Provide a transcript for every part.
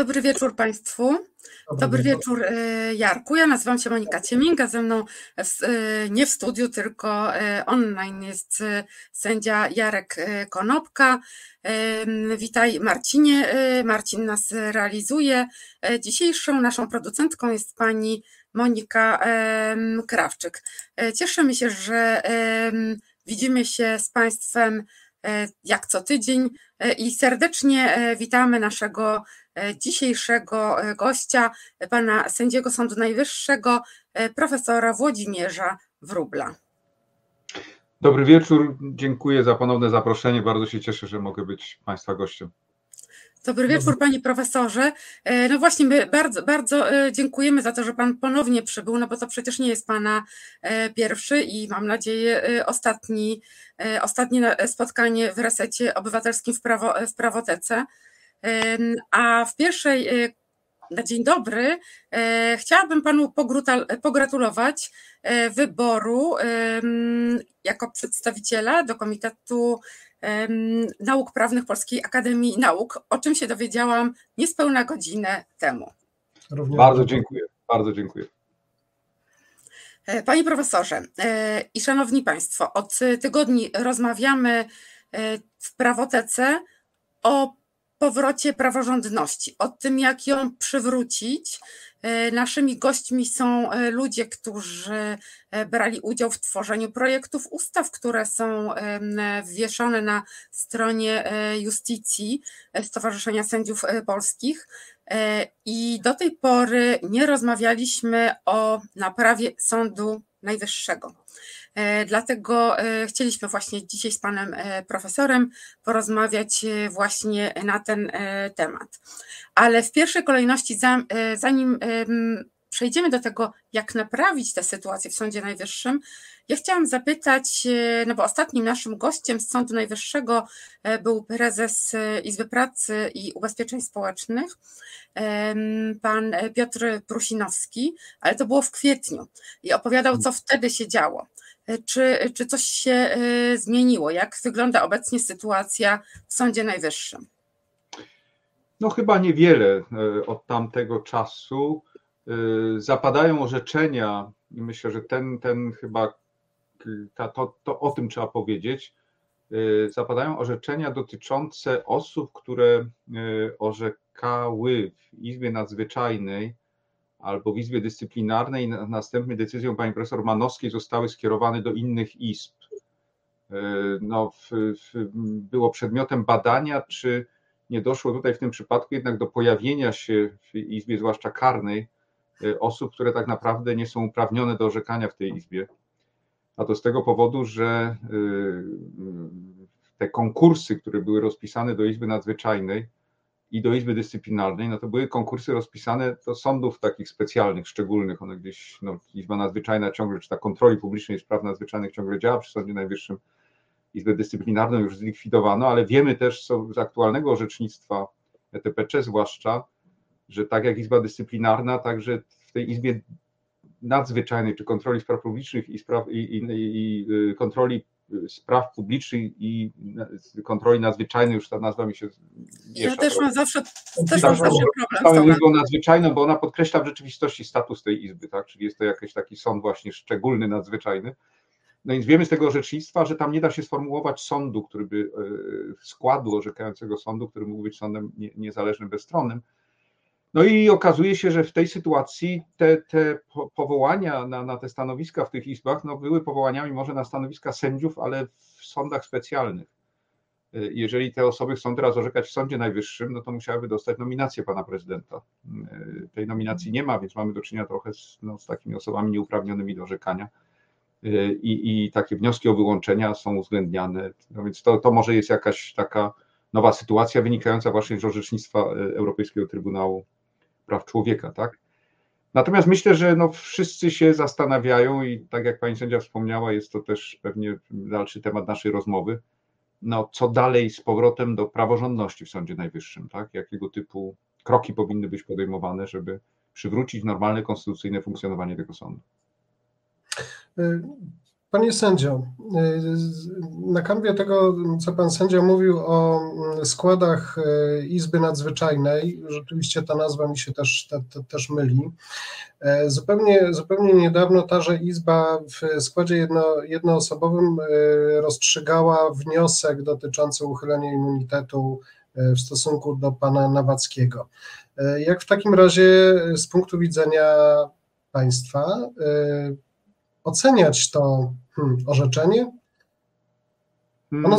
Dobry wieczór Państwu. Dobry, Dobry wieczór e, Jarku. Ja nazywam się Monika Cieminga. Ze mną e, nie w studiu, tylko e, online jest sędzia Jarek Konopka. Witaj Marcinie. Marcin nas realizuje. Dzisiejszą naszą producentką jest pani Monika Krawczyk. Cieszymy się, że widzimy się z Państwem jak co tydzień i serdecznie witamy naszego E, dzisiejszego e, gościa, pana sędziego Sądu Najwyższego, e, profesora Włodzimierza Wróbla. Dobry wieczór, dziękuję za ponowne zaproszenie. Bardzo się cieszę, że mogę być Państwa gościem. Dobry wieczór, panie profesorze. No właśnie, my bardzo, bardzo dziękujemy za to, że pan ponownie przybył, no bo to przecież nie jest pana pierwszy i mam nadzieję ostatni, ostatnie spotkanie w resecie obywatelskim w, prawo, w prawotece. A w pierwszej, e, na dzień dobry, e, chciałabym panu pogratulować e, wyboru jako przedstawiciela do Komitetu Nauk Prawnych Polskiej Akademii Nauk, o czym się dowiedziałam niespełna godzinę temu. Bardzo dziękuję, bardzo dziękuję. Panie profesorze i szanowni państwo, od tygodni rozmawiamy w prawotece o powrocie praworządności, o tym, jak ją przywrócić. E, naszymi gośćmi są e, ludzie, którzy e, brali udział w tworzeniu projektów ustaw, które są wieszone na stronie Justicji Stowarzyszenia Sędziów Polskich. I do tej pory nie rozmawialiśmy o naprawie Sądu Najwyższego. E, dlatego e, chcieliśmy właśnie dzisiaj z panem e, profesorem porozmawiać właśnie na ten temat. Ale w pierwszej kolejności, zanim przejdziemy do tego, jak naprawić tę sytuację w Sądzie Najwyższym, ja chciałam zapytać, no bo ostatnim naszym gościem z Sądu Najwyższego był prezes Izby Pracy i Ubezpieczeń Społecznych, pan Piotr Prusinowski, ale to było w kwietniu i opowiadał, co wtedy się działo. Czy, czy coś się e, zmieniło? Jak wygląda obecnie sytuacja w Sądzie Najwyższym? No chyba niewiele e, od tamtego czasu. E, zapadają orzeczenia i myślę, że ten, ten chyba ta, to, to o tym trzeba powiedzieć. Zapadają orzeczenia dotyczące osób, które orzekały w Izbie Nadzwyczajnej albo w Izbie Dyscyplinarnej, następnie decyzją pani profesor Manowskiej zostały skierowane do innych izb. No, w, w, było przedmiotem badania, czy nie doszło tutaj w tym przypadku jednak do pojawienia się w Izbie, zwłaszcza karnej, osób, które tak naprawdę nie są uprawnione do orzekania w tej Izbie. A to z tego powodu, że e, te konkursy, które były rozpisane do Izby Nadzwyczajnej, i do Izby Dyscyplinarnej, no to były konkursy rozpisane do sądów takich specjalnych, szczególnych. One gdzieś, no, Izba Nadzwyczajna ciągle, czy ta kontroli publicznej spraw nadzwyczajnych ciągle działa przy Sądzie Najwyższym. Izbę Dyscyplinarną już zlikwidowano, ale wiemy też z aktualnego orzecznictwa ETPC zwłaszcza, że tak jak Izba Dyscyplinarna, także w tej Izbie Nadzwyczajnej, czy kontroli spraw publicznych i, spraw, i, i, i y, kontroli spraw publicznych i kontroli nadzwyczajnej, już ta nazwa mi się Ja też mam zawsze, też mam zawsze problem z Izbą Nadzwyczajną, bo ona podkreśla w rzeczywistości status tej Izby, tak? czyli jest to jakiś taki sąd właśnie szczególny, nadzwyczajny. No więc wiemy z tego orzecznictwa, że tam nie da się sformułować sądu, który by, składu orzekającego sądu, który mógł być sądem niezależnym, bezstronnym, no i okazuje się, że w tej sytuacji te, te powołania na, na te stanowiska w tych izbach no były powołaniami może na stanowiska sędziów, ale w sądach specjalnych. Jeżeli te osoby chcą teraz orzekać w Sądzie Najwyższym, no to musiałyby dostać nominację pana prezydenta. Tej nominacji nie ma, więc mamy do czynienia trochę z, no, z takimi osobami nieuprawnionymi do orzekania. I, I takie wnioski o wyłączenia są uwzględniane. No więc to, to może jest jakaś taka nowa sytuacja wynikająca właśnie z orzecznictwa Europejskiego Trybunału praw człowieka, tak? Natomiast myślę, że no wszyscy się zastanawiają i tak jak pani sędzia wspomniała, jest to też pewnie dalszy temat naszej rozmowy, no co dalej z powrotem do praworządności w Sądzie Najwyższym, tak? Jakiego typu kroki powinny być podejmowane, żeby przywrócić normalne, konstytucyjne funkcjonowanie tego sądu? Panie sędzio, na kanwie tego, co pan sędzia mówił o składach Izby Nadzwyczajnej, rzeczywiście ta nazwa mi się też, te, te, też myli. Zupełnie, zupełnie niedawno taże Izba w składzie jedno, jednoosobowym rozstrzygała wniosek dotyczący uchylenia immunitetu w stosunku do pana Nawackiego. Jak w takim razie z punktu widzenia państwa oceniać to hmm, orzeczenie? Hmm. Ono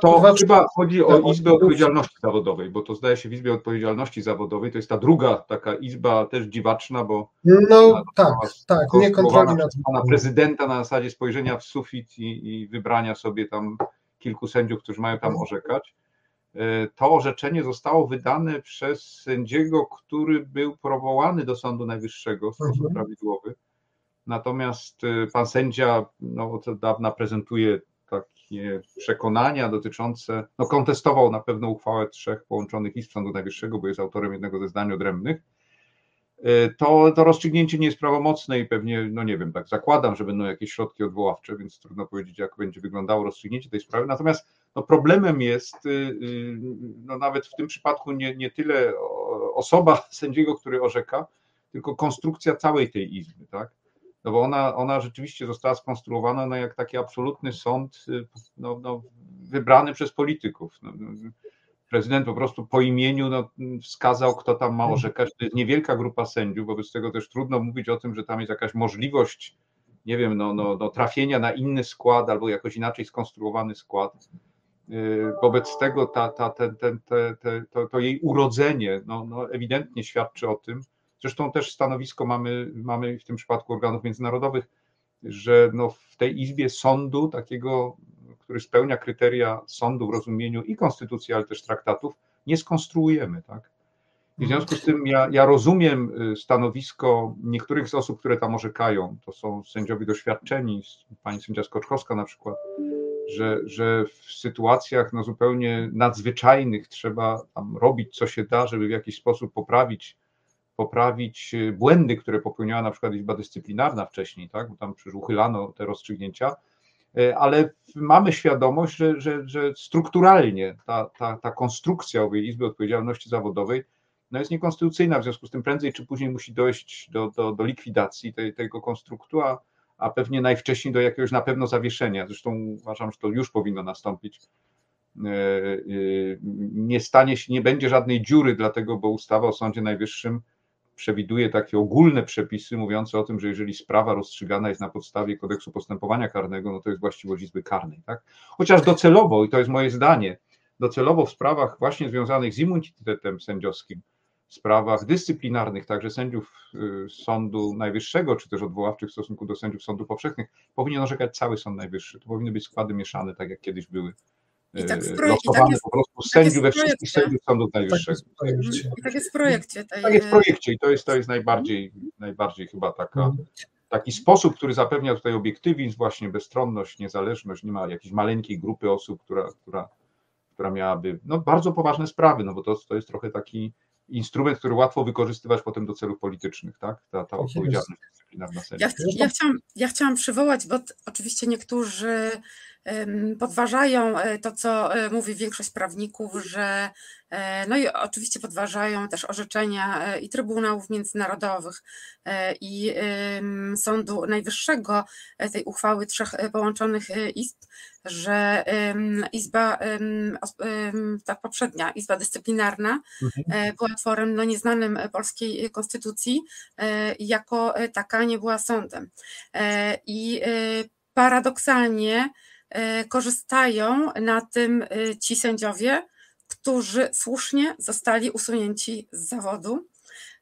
to chyba chodzi o Izbę Odpowiedzialności Zawodowej, bo to zdaje się w Izbie Odpowiedzialności Zawodowej, to jest ta druga taka izba też dziwaczna, bo no tak, tak, nie kontroli nad pana prezydenta na zasadzie spojrzenia w sufit i, i wybrania sobie tam kilku sędziów, którzy mają tam orzekać. E, to orzeczenie zostało wydane przez sędziego, który był powołany do Sądu Najwyższego w sposób mhm. prawidłowy. Natomiast y, pan sędzia no, od dawna prezentuje takie przekonania dotyczące, no kontestował na pewno uchwałę trzech połączonych izb Sądu Najwyższego, bo jest autorem jednego ze zdań odrębnych. Y, to, to rozstrzygnięcie nie jest prawomocne i pewnie, no nie wiem, tak zakładam, że będą jakieś środki odwoławcze, więc trudno powiedzieć, jak będzie wyglądało rozstrzygnięcie tej sprawy. Natomiast no, problemem jest y, no, nawet w tym przypadku nie, nie tyle osoba sędziego, który orzeka, tylko konstrukcja całej tej izby, tak? No bo ona, ona rzeczywiście została skonstruowana no, jak taki absolutny sąd y, no, no, wybrany przez polityków. No, no, prezydent po prostu po imieniu no, wskazał, kto tam ma orzekać. To jest niewielka grupa sędziów, wobec tego też trudno mówić o tym, że tam jest jakaś możliwość, nie wiem, no, no, no trafienia na inny skład albo jakoś inaczej skonstruowany skład. Y, wobec tego ta, ta, ten, ten, te, te, to, to jej urodzenie no, no ewidentnie świadczy o tym, Zresztą też stanowisko mamy, mamy w tym przypadku organów międzynarodowych, że no w tej izbie sądu, takiego, który spełnia kryteria sądu w rozumieniu i konstytucji, ale też traktatów, nie skonstruujemy, tak? I w związku z tym ja, ja rozumiem y, stanowisko niektórych z osób, które tam orzekają, to są sędziowie doświadczeni, pani sędzia Skoczkowska na przykład, że, że w sytuacjach no zupełnie nadzwyczajnych trzeba tam robić co się da, żeby w jakiś sposób poprawić poprawić y, błędy, które popełniała na przykład Izba Dyscyplinarna wcześniej, tak? bo tam przecież uchylano te rozstrzygnięcia, y, ale mamy świadomość, że, że, że strukturalnie ta, ta, ta konstrukcja owej Izby Odpowiedzialności Zawodowej no jest niekonstytucyjna, w związku z tym prędzej czy później musi dojść do, do, do likwidacji tej, tego konstruktu, a, a pewnie najwcześniej do jakiegoś na pewno zawieszenia. Zresztą uważam, że to już powinno nastąpić. Y, nie stanie się, nie będzie żadnej dziury, dlatego, bo ustawa o Sądzie Najwyższym przewiduje takie ogólne przepisy mówiące o tym, że jeżeli sprawa rozstrzygana jest na podstawie kodeksu postępowania karnego, no to jest właściwość Izby Karnej. Tak? Chociaż docelowo, i to jest moje zdanie, docelowo w sprawach właśnie związanych z immunitetem sędziowskim, w sprawach dyscyplinarnych, także sędziów y, Sądu Najwyższego, czy też odwoławczych w stosunku do sędziów sądów powszechnych, powinien orzekać cały Sąd Najwyższy. To powinny być składy mieszane, tak jak kiedyś były i tak w projek- i tak jest, po prostu tak sędziów we wszystkich sędziów Sądu Najwyższego. Tak, I tak jest w projekcie. Tej... Tak jest w projekcie i to jest, to jest najbardziej, najbardziej chyba taka, mhm. taki sposób, który zapewnia tutaj obiektywizm, właśnie bezstronność, niezależność, nie ma jakiejś maleńkiej grupy osób, która, która, która miałaby no, bardzo poważne sprawy, no bo to, to jest trochę taki instrument, który łatwo wykorzystywać potem do celów politycznych, tak? Ta, ta odpowiedzialność dyscyplinarna Ja, ja, chciałam, ja chciałam przywołać, bo oczywiście niektórzy podważają e, to, co e, mówi większość prawników, że e, no i oczywiście podważają też orzeczenia i Trybunałów Międzynarodowych i Sądu Najwyższego tej uchwały trzech połączonych izb, że Izba, ta poprzednia Izba Dyscyplinarna mhm. była tworem no, nieznanym polskiej konstytucji, jako taka nie była sądem. I paradoksalnie korzystają na tym e, ci sędziowie, którzy słusznie zostali usunięci z zawodu.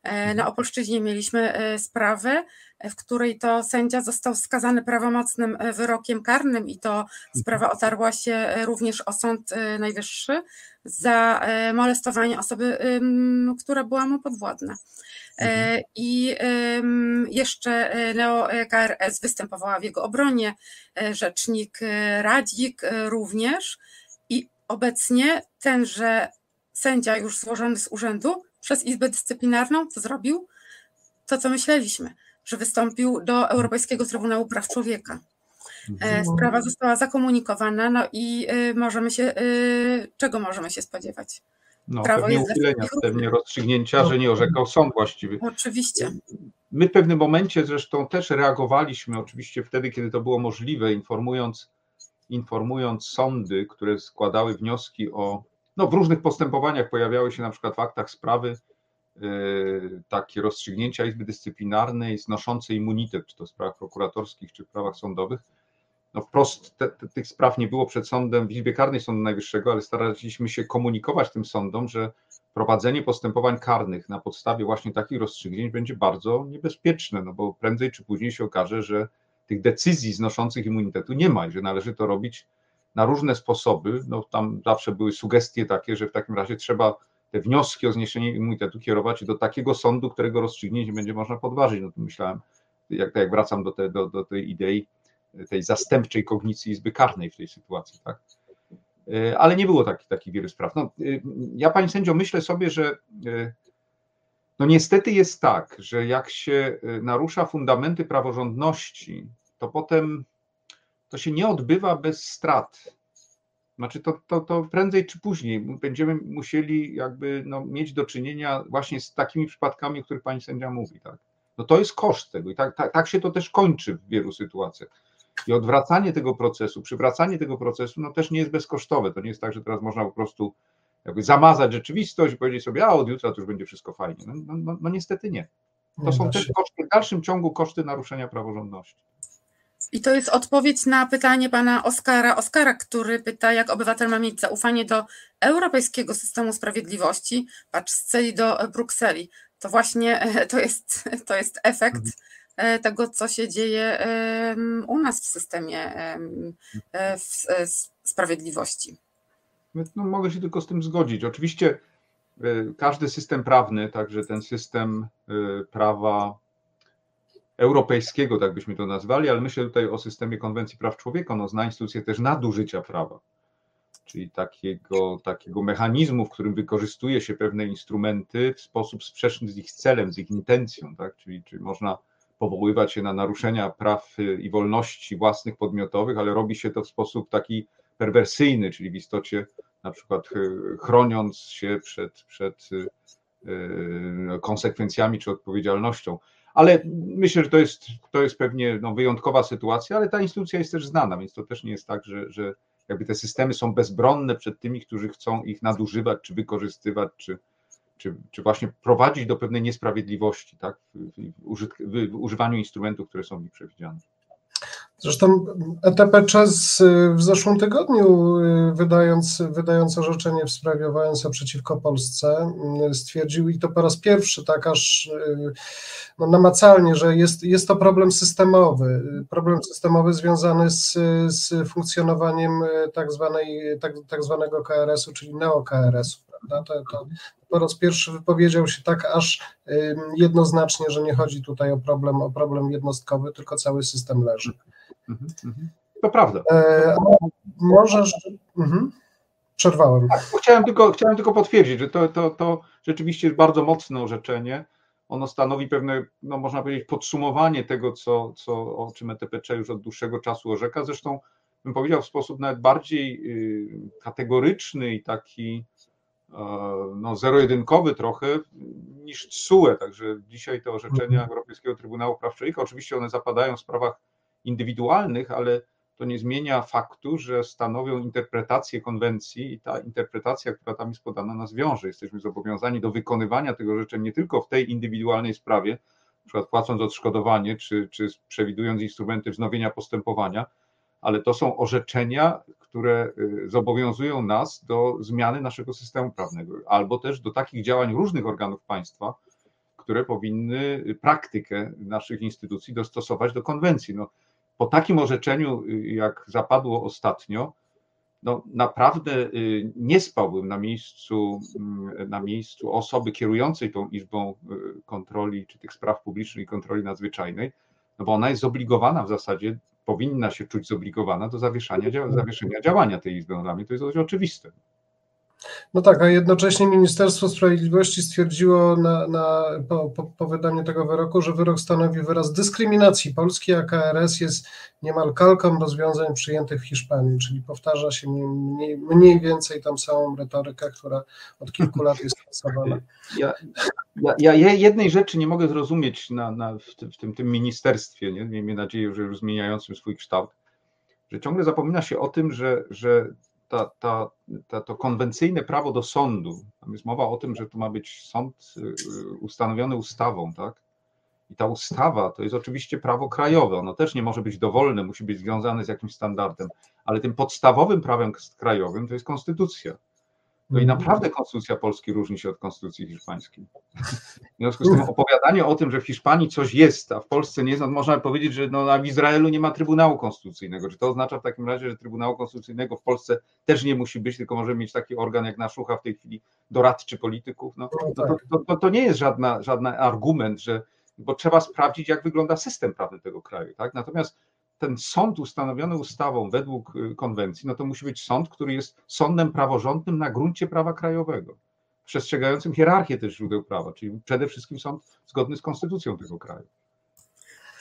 E, na mhm. Opolszczyźnie mieliśmy sprawę, w której to sędzia został skazany prawomocnym wyrokiem karnym i to mhm. sprawa otarła się również o Sąd Najwyższy za molestowanie osoby, która była mu podwładna. Mhm. I jeszcze neo-KRS występowała w jego obronie, rzecznik Radzik również i obecnie tenże sędzia już złożony z urzędu przez Izbę Dyscyplinarną, co zrobił? To, co myśleliśmy, że wystąpił do Europejskiego Trybunału Praw Człowieka. Mhm. Sprawa została zakomunikowana, no i możemy się, czego możemy się spodziewać? No, Prawo pewnie uchylenia, pewnie rozstrzygnięcia, że nie orzekał sąd właściwy. Oczywiście. My w pewnym momencie zresztą też reagowaliśmy, oczywiście wtedy, kiedy to było możliwe, informując, informując sądy, które składały wnioski o, no w różnych postępowaniach pojawiały się na przykład w aktach sprawy yy, takie rozstrzygnięcia Izby Dyscyplinarnej znoszące immunitet, czy to w sprawach prokuratorskich, czy w prawach sądowych, no wprost te, te, tych spraw nie było przed sądem w Izbie Karnej Sądu Najwyższego, ale staraliśmy się komunikować tym sądom, że prowadzenie postępowań karnych na podstawie właśnie takich rozstrzygnięć będzie bardzo niebezpieczne, no bo prędzej czy później się okaże, że tych decyzji znoszących immunitetu nie ma i że należy to robić na różne sposoby. No tam zawsze były sugestie takie, że w takim razie trzeba te wnioski o zniesienie immunitetu kierować do takiego sądu, którego rozstrzygnięć nie będzie można podważyć. No to myślałem, jak, jak wracam do, te, do, do tej idei, tej zastępczej kognicji Izby Karnej w tej sytuacji, tak? E, ale nie było takich taki wielu spraw. No, e, ja, pani sędzio, myślę sobie, że e, no niestety jest tak, że jak się narusza fundamenty praworządności, to potem to się nie odbywa bez strat. Znaczy to, to, to prędzej czy później będziemy musieli jakby no, mieć do czynienia właśnie z takimi przypadkami, o których pani sędzia mówi. Tak? No to jest koszt tego i tak, tak, tak się to też kończy w wielu sytuacjach. I odwracanie tego procesu, przywracanie tego procesu, no też nie jest bezkosztowe. To nie jest tak, że teraz można po prostu jakby zamazać rzeczywistość i powiedzieć sobie, a od jutra to już będzie wszystko fajnie. No, no, no, no niestety nie. To są też koszty, w dalszym ciągu koszty naruszenia praworządności. I to jest odpowiedź na pytanie pana Oskara. Oskara, który pyta, jak obywatel ma mieć zaufanie do europejskiego systemu sprawiedliwości, patrz z celi do Brukseli. To właśnie to jest, to jest efekt mhm. E, tego, co się dzieje u nas w systemie e, e, sprawiedliwości. No, mogę się tylko z tym zgodzić. Oczywiście każdy system prawny, także ten system prawa europejskiego, tak byśmy to nazwali, ale myślę tutaj o systemie konwencji praw człowieka, ono zna instytucje też nadużycia prawa, czyli takiego, takiego mechanizmu, w którym wykorzystuje się pewne instrumenty w sposób sprzeczny z ich celem, z ich intencją, tak? czyli, czyli można powoływać się na naruszenia praw y, i wolności własnych podmiotowych, ale robi się to w sposób taki perwersyjny, czyli w istocie na przykład y, chroniąc się przed, przed y, konsekwencjami czy odpowiedzialnością. Ale myślę, że to jest, to jest pewnie no, wyjątkowa sytuacja, ale ta instytucja jest też znana, więc to też nie jest tak, że, że jakby te systemy są bezbronne przed tymi, którzy chcą ich nadużywać, czy wykorzystywać, czy, czy, czy właśnie prowadzić do pewnej niesprawiedliwości tak, w, używaniu instrumentów, które są w nich przewidziane. Zresztą ETPC w zeszłym tygodniu, y, wydając, wydając orzeczenie w sprawie Wałęsa przeciwko Polsce, y, stwierdził i to po raz pierwszy, tak aż y, no, namacalnie, że jest, jest to problem systemowy. Problem systemowy związany z, z funkcjonowaniem tak, zwanej, tak, tak zwanego KRS-u, czyli neo-KRS-u. To, to po raz pierwszy wypowiedział się tak aż jednoznacznie, że nie chodzi tutaj o problem, o problem jednostkowy, tylko cały system leży. Mhm, mhm. To prawda. E, możesz. Mhm. Przerwałem. Tak, chciałem, tylko, chciałem tylko potwierdzić, że to, to, to rzeczywiście jest bardzo mocne orzeczenie. Ono stanowi pewne, no można powiedzieć, podsumowanie tego, co, co, o czym ETPC już od dłuższego czasu orzeka. Zresztą bym powiedział w sposób nawet bardziej y, kategoryczny i taki no, zero-jedynkowy trochę niż TSUE. Także dzisiaj te orzeczenia mhm. Europejskiego Trybunału Praw Człowieka, oczywiście one zapadają w sprawach indywidualnych, ale to nie zmienia faktu, że stanowią interpretację konwencji i ta interpretacja, która tam jest podana, nas wiąże. Jesteśmy zobowiązani do wykonywania tego rzeczy nie tylko w tej indywidualnej sprawie, na przykład płacąc odszkodowanie, czy, czy przewidując instrumenty wznowienia postępowania, ale to są orzeczenia, które y, zobowiązują nas do zmiany naszego systemu prawnego, albo też do takich działań różnych organów państwa, które powinny praktykę naszych instytucji dostosować do konwencji. No, po takim orzeczeniu, y, jak zapadło ostatnio, no naprawdę y, nie spałbym na miejscu, mm, na miejscu osoby kierującej tą Izbą y, Kontroli, czy tych spraw publicznych i kontroli nadzwyczajnej, no bo ona jest zobligowana w zasadzie, powinna się czuć zobligowana do zawieszania, zawieszenia działania tej Izby. Dla mnie to jest dość oczywiste. No tak, a jednocześnie Ministerstwo Sprawiedliwości stwierdziło na, na, po, po, po, wydaniu tego wyroku, że wyrok stanowi wyraz dyskryminacji Polski, a KRS jest niemal kalką rozwiązań przyjętych w Hiszpanii, czyli powtarza się mniej, mniej więcej tam samą retorykę, która od kilku lat jest stosowana. Ja, ja, ja, jednej rzeczy nie mogę zrozumieć na, na, w, tym, w tym, tym ministerstwie, nie? miejmy nadzieję, że już zmieniającym swój kształt, że ciągle zapomina się o tym, że, że ta, ta, ta, to konwencyjne prawo do sądu, tam jest mowa o tym, że to ma być sąd y, y, ustanowiony ustawą, tak? I ta ustawa to jest oczywiście prawo krajowe, ono też nie może być dowolne, musi być związane z jakimś standardem, ale tym podstawowym prawem krajowym to jest konstytucja. No i mhm. naprawdę konstytucja Polski różni się od konstytucji hiszpańskiej. W związku z tym opowiadanie o tym, że w Hiszpanii coś jest, a w Polsce nie jest, no można powiedzieć, że no, w Izraelu nie ma Trybunału Konstytucyjnego. Czy to oznacza w takim razie, że Trybunału Konstytucyjnego w Polsce też nie musi być, tylko może mieć taki organ jak nasz Szucha w tej chwili doradczy polityków? No, no to, to, to, to nie jest żadna, żaden argument, że bo trzeba sprawdzić, jak wygląda system prawny tego kraju. Tak? Natomiast ten sąd ustanowiony ustawą według y, konwencji, no to musi być sąd, który jest sądem praworządnym na gruncie prawa krajowego, przestrzegającym hierarchię też źródeł prawa, czyli przede wszystkim sąd zgodny z konstytucją tego kraju.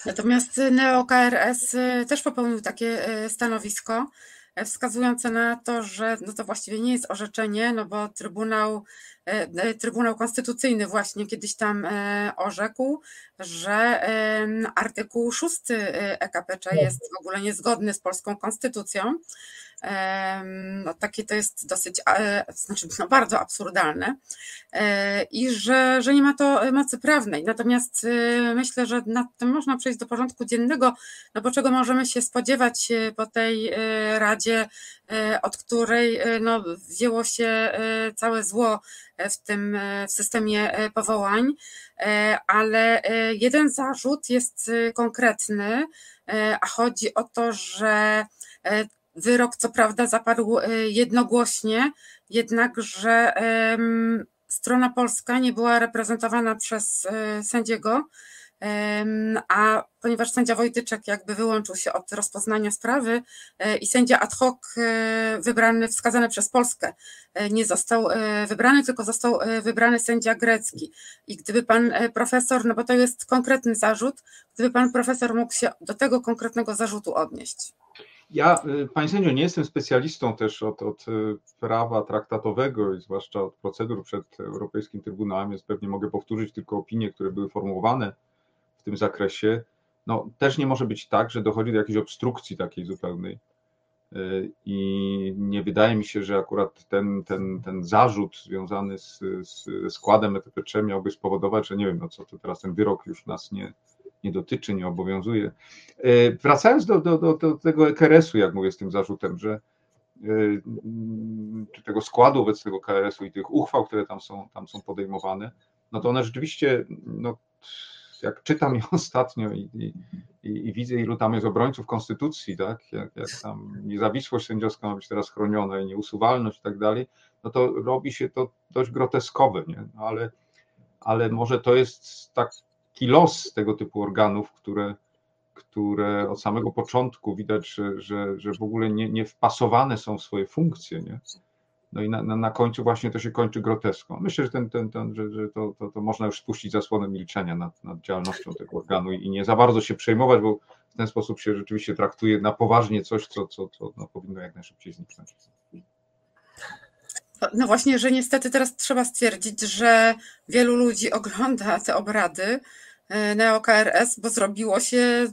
Natomiast NeoKRS y, też popełnił takie y, stanowisko, wskazujące na to, że no to właściwie nie jest orzeczenie, no bo Trybunał, e, Trybunał Konstytucyjny właśnie kiedyś tam e, orzekł, że artykuł 6 EKPC e jest w ogóle niezgodny z polską konstytucją. No, takie to jest dosyć, znaczy no, bardzo absurdalne i że, że nie ma to mocy prawnej. Natomiast myślę, że nad tym można przejść do porządku dziennego, no bo czego możemy się spodziewać po tej Radzie, od której no, wzięło się całe zło w tym w systemie powołań, ale jeden zarzut jest konkretny, a chodzi o to, że Wyrok, co prawda, zapadł e, jednogłośnie, jednakże strona polska nie była reprezentowana przez e, sędziego, a ponieważ sędzia Wojtyczek jakby wyłączył się od rozpoznania sprawy e, i sędzia ad hoc wybrany, wskazany przez Polskę nie został wybrany, tylko został wybrany sędzia grecki. I gdyby pan profesor, no bo to jest konkretny zarzut, gdyby pan profesor mógł się do tego konkretnego zarzutu odnieść. Ja, panie sędzio, nie jestem specjalistą też od, od prawa traktatowego i zwłaszcza od procedur przed Europejskim Trybunałem, więc pewnie mogę powtórzyć tylko opinie, które były formułowane tym zakresie. No, też nie może być tak, że dochodzi do jakiejś obstrukcji takiej zupełnej. Y, I nie wydaje mi się, że akurat ten, ten, ten zarzut związany z, z składem ETPC miałby spowodować, że nie wiem, no co to teraz ten wyrok już nas nie, nie dotyczy, nie obowiązuje. E, wracając do, do, do, do tego KRS-u, jak mówię z tym zarzutem, że e, czy tego składu wobec tego KRS-u i tych uchwał, które tam są, tam są podejmowane, no to one rzeczywiście, no, jak czytam je ostatnio i, i, i, widzę, ilu tam jest obrońców konstytucji, tak, jak, jak tam niezawisłość sędziowska ma być teraz chroniona i nieusuwalność i tak dalej, no to robi się to dość groteskowe, nie? No ale, ale może to jest tak los tego typu organów, które, które od samego początku widać, że, że, że w ogóle nie, nie wpasowane są w swoje funkcje. Nie? No i na, na, na końcu właśnie to się kończy groteską. Myślę, że, ten, ten, ten, że, że to, to, to można już spuścić zasłonę milczenia nad, nad działalnością tego organu i, i nie za bardzo się przejmować, bo w ten sposób się rzeczywiście traktuje na poważnie coś, co, co, co no, powinno jak najszybciej zniknąć. No właśnie, że niestety teraz trzeba stwierdzić, że wielu ludzi ogląda te obrady e, NeoKRS, bo zrobiło się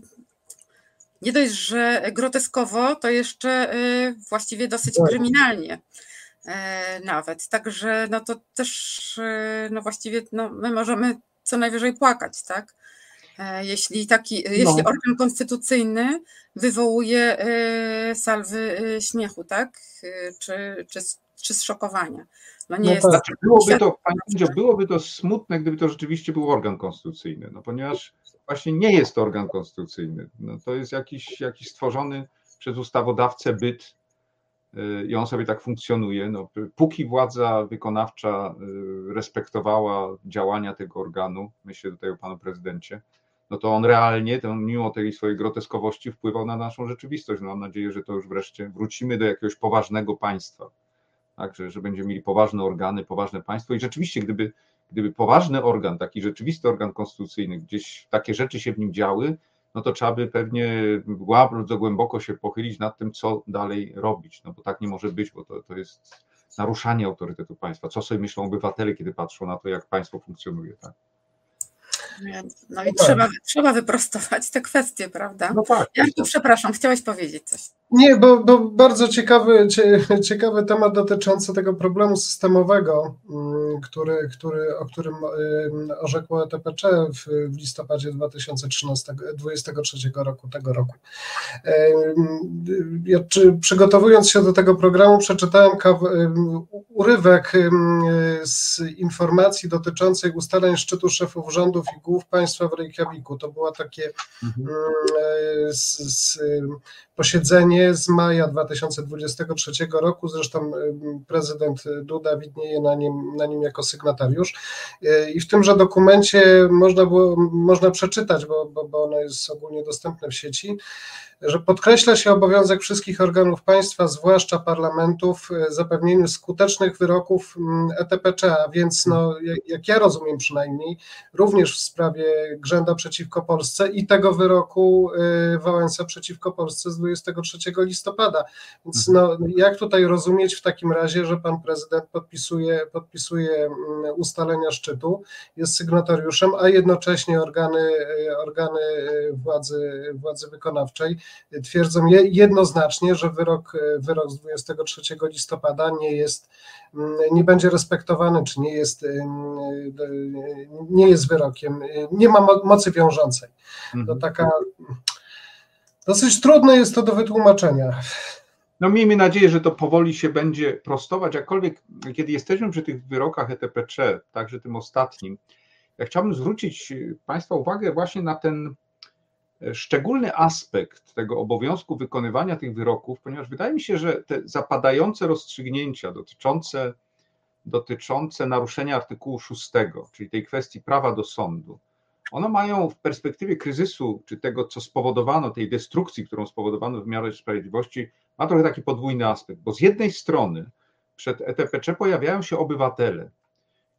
nie dość, że groteskowo, to jeszcze e, właściwie dosyć kryminalnie nawet. Także no to też no właściwie no my możemy co najwyżej płakać, tak? Jeśli taki, no. jeśli organ konstytucyjny wywołuje salwy śmiechu, tak? Czy, czy czy zszokowania. No nie no jest znaczy, byłoby to, Pani byłoby to smutne, gdyby to rzeczywiście był organ konstytucyjny, no ponieważ właśnie nie jest to organ konstytucyjny. No to jest jakiś, jakiś stworzony przez ustawodawcę byt i on sobie tak funkcjonuje. No, póki władza wykonawcza y, respektowała działania tego organu, myślę tutaj o panu prezydencie, no to on realnie, to mimo tej swojej groteskowości, wpływał na naszą rzeczywistość. No, mam nadzieję, że to już wreszcie wrócimy do jakiegoś poważnego państwa tak? że, że będziemy mieli poważne organy, poważne państwo i rzeczywiście, gdyby, gdyby poważny organ, taki rzeczywisty organ konstytucyjny, gdzieś takie rzeczy się w nim działy, no to trzeba by pewnie bardzo głęboko się pochylić nad tym, co dalej robić, no bo tak nie może być, bo to, to jest naruszanie autorytetu państwa. Co sobie myślą obywatele, kiedy patrzą na to, jak państwo funkcjonuje, tak? No i no trzeba, tak. trzeba wyprostować te kwestie, prawda? No tak. Jarku, przepraszam, chciałeś powiedzieć coś. Nie, bo, bo bardzo ciekawy, ciekawy temat dotyczący tego problemu systemowego, mm, który, który, o którym orzekło ETPC w, listopadzie 2013, 2023 roku, tego roku. Ja, czy, przygotowując się do tego programu, przeczytałem urywek z informacji dotyczącej ustaleń szczytu szefów rządów i głów państwa w Reykjaviku. To było takie mhm. z, z, posiedzenie z maja 2023 roku. Zresztą prezydent Duda widnieje na nim, na nim jako sygnatariusz. I w tymże dokumencie można, było, można przeczytać, bo, bo, bo ono jest ogólnie dostępne w sieci, że podkreśla się obowiązek wszystkich organów państwa, zwłaszcza parlamentów, e, zapewnieniu skutecznych wyroków mm, ETPC, a więc no, jak ja rozumiem przynajmniej, również w sprawie Grzęda przeciwko Polsce i tego wyroku e, Wałęsa przeciwko Polsce z 23 listopada. Więc no, jak tutaj rozumieć w takim razie, że pan prezydent podpisuje, podpisuje mm, ustalenia szczytu, jest sygnatariuszem, a jednocześnie organy, e, organy władzy, władzy wykonawczej twierdzą jednoznacznie, że wyrok, wyrok z 23 listopada nie jest, nie będzie respektowany, czy nie jest, nie jest wyrokiem, nie ma mocy wiążącej. To mhm. taka dosyć trudne jest to do wytłumaczenia. No miejmy nadzieję, że to powoli się będzie prostować, jakkolwiek kiedy jesteśmy przy tych wyrokach ETPC, także tym ostatnim, ja chciałbym zwrócić Państwa uwagę właśnie na ten szczególny aspekt tego obowiązku wykonywania tych wyroków, ponieważ wydaje mi się, że te zapadające rozstrzygnięcia dotyczące, dotyczące naruszenia artykułu 6, czyli tej kwestii prawa do sądu, one mają w perspektywie kryzysu, czy tego, co spowodowano, tej destrukcji, którą spowodowano w miarę sprawiedliwości, ma trochę taki podwójny aspekt, bo z jednej strony przed ETPC pojawiają się obywatele,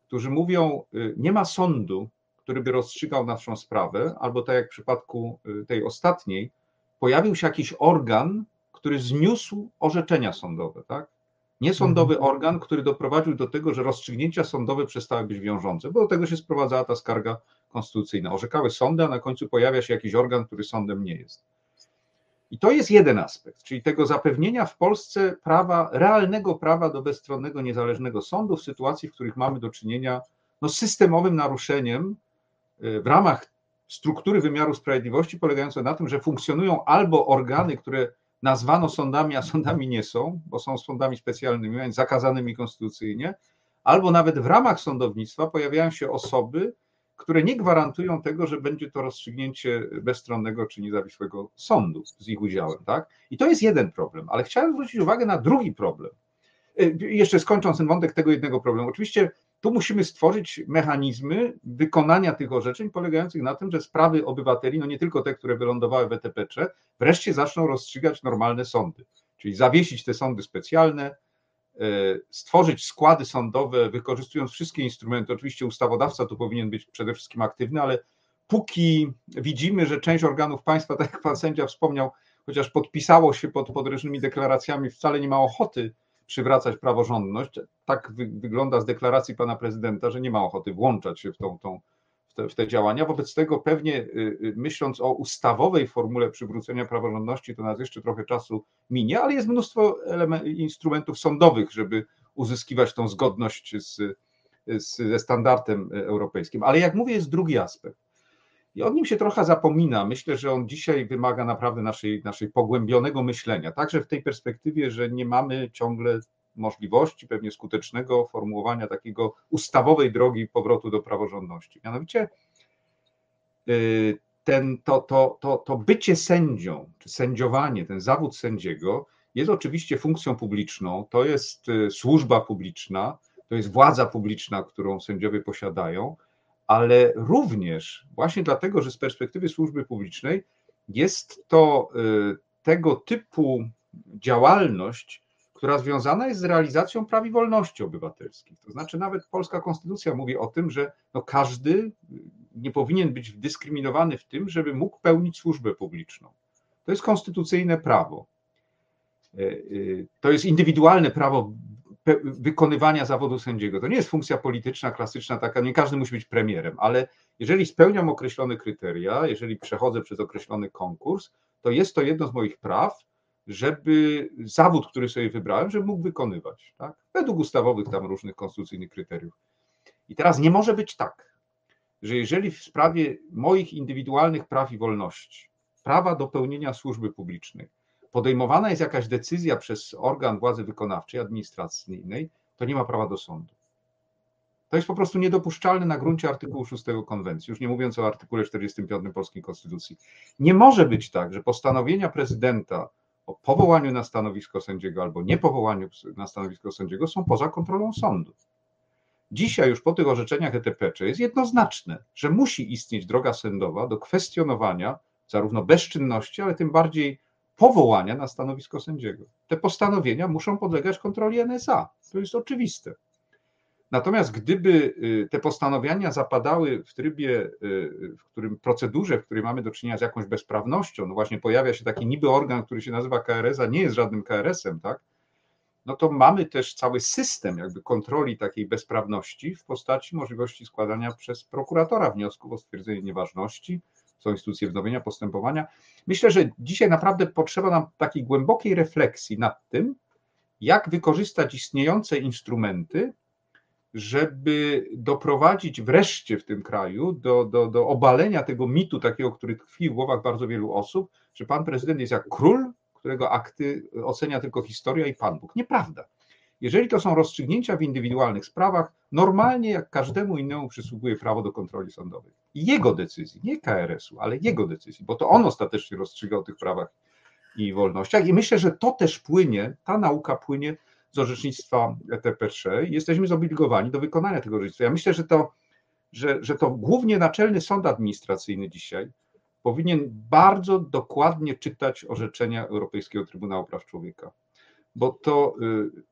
którzy mówią, y, nie ma sądu, który by rozstrzygał naszą sprawę, albo tak jak w przypadku y, tej ostatniej, pojawił się jakiś organ, który zniósł orzeczenia sądowe, tak? Niesądowy mhm. organ, który doprowadził do tego, że rozstrzygnięcia sądowe przestały być wiążące, bo do tego się sprowadzała ta skarga konstytucyjna. Orzekały sądy, a na końcu pojawia się jakiś organ, który sądem nie jest. I to jest jeden aspekt, czyli tego zapewnienia w Polsce prawa, realnego prawa do bezstronnego, niezależnego sądu w sytuacji, w których mamy do czynienia no, z systemowym naruszeniem w ramach struktury wymiaru sprawiedliwości polegające na tym, że funkcjonują albo organy, które nazwano sądami, a sądami nie są, bo są sądami specjalnymi, więc zakazanymi konstytucyjnie, albo nawet w ramach sądownictwa pojawiają się osoby, które nie gwarantują tego, że będzie to rozstrzygnięcie bezstronnego czy niezawisłego sądu z ich udziałem. Tak? I to jest jeden problem, ale chciałem zwrócić uwagę na drugi problem. Y, jeszcze skończąc ten wątek tego jednego problemu. Oczywiście tu musimy stworzyć mechanizmy wykonania tych orzeczeń polegających na tym, że sprawy obywateli, no nie tylko te, które wylądowały w ETPC, wreszcie zaczną rozstrzygać normalne sądy. Czyli zawiesić te sądy specjalne, e, stworzyć składy sądowe, wykorzystując wszystkie instrumenty. Oczywiście ustawodawca tu powinien być przede wszystkim aktywny, ale póki widzimy, że część organów państwa, tak jak pan sędzia wspomniał, chociaż podpisało się pod, pod różnymi deklaracjami, wcale nie ma ochoty przywracać praworządność. Tak wy, wygląda z deklaracji pana prezydenta, że nie ma ochoty włączać się w, tą, tą, w, te, w te działania. Wobec tego pewnie y, y, myśląc o ustawowej formule przywrócenia praworządności, to nas jeszcze trochę czasu minie, ale jest mnóstwo instrumentów sądowych, żeby uzyskiwać tą zgodność z, z, ze standardem europejskim. Ale jak mówię, jest drugi aspekt. I o nim się trochę zapomina. Myślę, że on dzisiaj wymaga naprawdę naszej, naszej pogłębionego myślenia, także w tej perspektywie, że nie mamy ciągle możliwości pewnie skutecznego formułowania takiego ustawowej drogi powrotu do praworządności. Mianowicie y, ten, to, to, to, to bycie sędzią, czy sędziowanie, ten zawód sędziego jest oczywiście funkcją publiczną, to jest y, służba publiczna, to jest władza publiczna, którą sędziowie posiadają, ale również właśnie dlatego, że z perspektywy służby publicznej jest to y, tego typu działalność, która związana jest z realizacją praw i wolności obywatelskich. To znaczy, nawet polska konstytucja mówi o tym, że no każdy nie powinien być dyskryminowany w tym, żeby mógł pełnić służbę publiczną. To jest konstytucyjne prawo. E, to jest indywidualne prawo wykonywania zawodu sędziego. To nie jest funkcja polityczna, klasyczna, taka, nie każdy musi być premierem, ale jeżeli spełniam określone kryteria, jeżeli przechodzę przez określony konkurs, to jest to jedno z moich praw, żeby zawód, który sobie wybrałem, żeby mógł wykonywać, tak? według ustawowych tam różnych konstytucyjnych kryteriów. I teraz nie może być tak, że jeżeli w sprawie moich indywidualnych praw i wolności, prawa do pełnienia służby publicznej, podejmowana jest jakaś decyzja przez organ władzy wykonawczej, administracyjnej, to nie ma prawa do sądu. To jest po prostu niedopuszczalne na gruncie artykułu 6 konwencji, już nie mówiąc o artykule 45 polskiej konstytucji. Nie może być tak, że postanowienia prezydenta o powołaniu na stanowisko sędziego albo niepowołaniu na stanowisko sędziego są poza kontrolą sądu. Dzisiaj już po tych orzeczeniach ETPC jest jednoznaczne, że musi istnieć droga sądowa do kwestionowania zarówno bezczynności, ale tym bardziej powołania na stanowisko sędziego. Te postanowienia muszą podlegać kontroli NSA. To jest oczywiste. Natomiast gdyby y, te postanowienia zapadały w trybie, y, w którym procedurze, w której mamy do czynienia z jakąś bezprawnością, no właśnie pojawia się taki niby organ, który się nazywa KRS, a nie jest żadnym KRS-em, tak? No to mamy też cały system jakby kontroli takiej bezprawności w postaci możliwości składania przez prokuratora wniosków o stwierdzenie nieważności, są instytucje wznowienia postępowania. Myślę, że dzisiaj naprawdę potrzeba nam takiej głębokiej refleksji nad tym, jak wykorzystać istniejące instrumenty żeby doprowadzić wreszcie w tym kraju do, do, do obalenia tego mitu takiego, który tkwi w głowach bardzo wielu osób, że pan prezydent jest jak król, którego akty ocenia tylko historia i Pan Bóg. Nieprawda. Jeżeli to są rozstrzygnięcia w indywidualnych sprawach, normalnie jak każdemu innemu przysługuje prawo do kontroli sądowej. Jego decyzji, nie KRS-u, ale jego decyzji, bo to on ostatecznie rozstrzyga o tych prawach i wolnościach. I myślę, że to też płynie, ta nauka płynie z orzecznictwa ETP3 i jesteśmy zobligowani do wykonania tego orzecznictwa. Ja myślę, że to, że, że to głównie Naczelny Sąd Administracyjny dzisiaj powinien bardzo dokładnie czytać orzeczenia Europejskiego Trybunału Praw Człowieka, bo to y,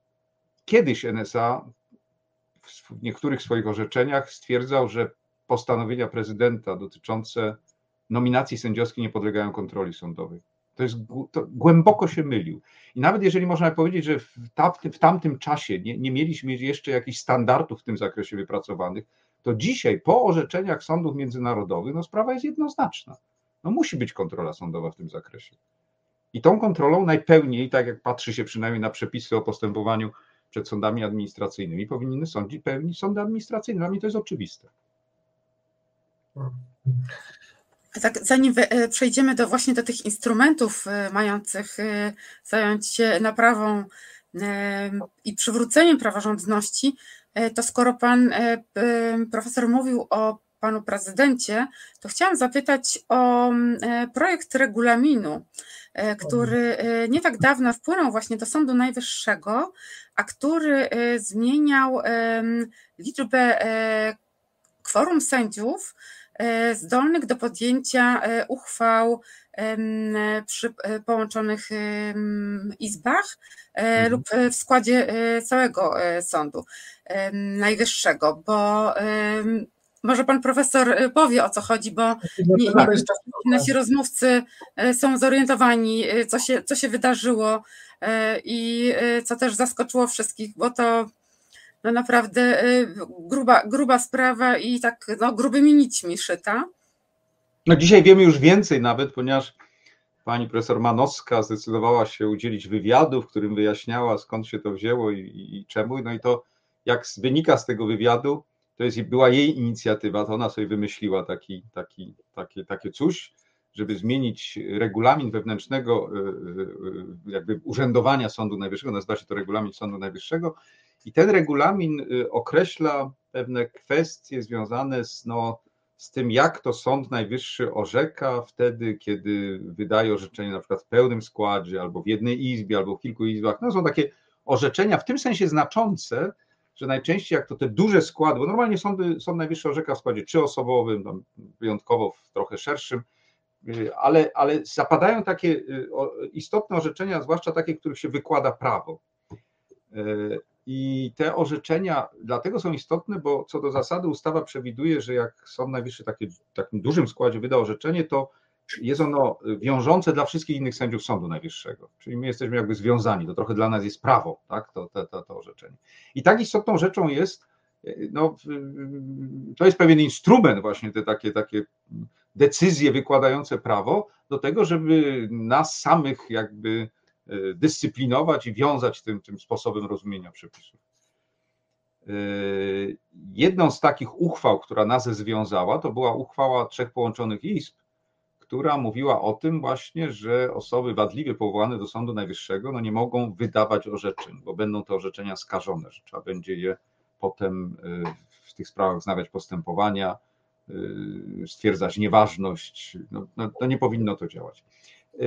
kiedyś NSA w niektórych swoich orzeczeniach stwierdzał, że postanowienia prezydenta dotyczące nominacji sędziowskiej nie podlegają kontroli sądowej. To jest to głęboko się mylił. I nawet jeżeli można powiedzieć, że w, w tamtym czasie nie, nie mieliśmy jeszcze jakichś standardów w tym zakresie wypracowanych, to dzisiaj po orzeczeniach sądów międzynarodowych no sprawa jest jednoznaczna. No musi być kontrola sądowa w tym zakresie. I tą kontrolą najpełniej, tak jak patrzy się przynajmniej na przepisy o postępowaniu przed sądami administracyjnymi, powinny sądzić pełnić sądy administracyjne. Dla mnie to jest oczywiste. Tak, zanim e, przejdziemy do właśnie do tych instrumentów e, mających e, zająć się naprawą i przywróceniem praworządności, to skoro pan profesor mówił o panu prezydencie, to chciałam zapytać o projekt regulaminu, który nie tak dawno wpłynął właśnie do Sądu Najwyższego, a który zmieniał liczbę kworum sędziów zdolnych do podjęcia e, uchwał przy e, połączonych izbach mhm. lub w składzie całego sądu najwyższego, bo może pan profesor powie o co chodzi, bo nie, nie, nasi rozmówcy są zorientowani, co się, co się wydarzyło i co też zaskoczyło wszystkich, bo to no naprawdę y, gruba, gruba sprawa i tak no, grubymi nićmi szyta. No dzisiaj wiemy już więcej nawet, ponieważ pani profesor Manowska zdecydowała się udzielić wywiadu, w którym wyjaśniała skąd się to wzięło i, i, i czemu. No i to jak wynika z tego wywiadu, to jest, była jej inicjatywa, to ona sobie wymyśliła taki, taki, takie, takie coś, żeby zmienić regulamin wewnętrznego y, y, jakby urzędowania Sądu Najwyższego, nazywa się to regulamin Sądu Najwyższego i ten regulamin określa pewne kwestie związane z, no, z tym, jak to Sąd Najwyższy orzeka wtedy, kiedy wydaje orzeczenie na przykład w pełnym składzie, albo w jednej izbie, albo w kilku izbach. No są takie orzeczenia w tym sensie znaczące, że najczęściej jak to te duże składy, bo normalnie sądy, Sąd Najwyższy orzeka w składzie trzyosobowym, wyjątkowo w trochę szerszym, ale, ale zapadają takie y, istotne orzeczenia, zwłaszcza takie, których się wykłada prawo. I te orzeczenia dlatego są istotne, bo co do zasady ustawa przewiduje, że jak Sąd Najwyższy takie, w takim dużym składzie wyda orzeczenie, to jest ono wiążące dla wszystkich innych sędziów Sądu Najwyższego. Czyli my jesteśmy jakby związani, to trochę dla nas jest prawo, tak, to, to, to, to orzeczenie. I tak istotną rzeczą jest, no, to jest pewien instrument właśnie te takie, takie decyzje wykładające prawo do tego, żeby nas samych jakby e, dyscyplinować i wiązać tym, tym sposobem rozumienia przepisów. E, jedną z takich uchwał, która nas związała, to była uchwała trzech połączonych izb, która mówiła o tym właśnie, że osoby wadliwie powołane do Sądu Najwyższego no nie mogą wydawać orzeczeń, bo będą te orzeczenia skażone, że trzeba będzie je potem e, w tych sprawach wznawiać postępowania, e, stwierdzać nieważność. No, no, no nie powinno to działać. E,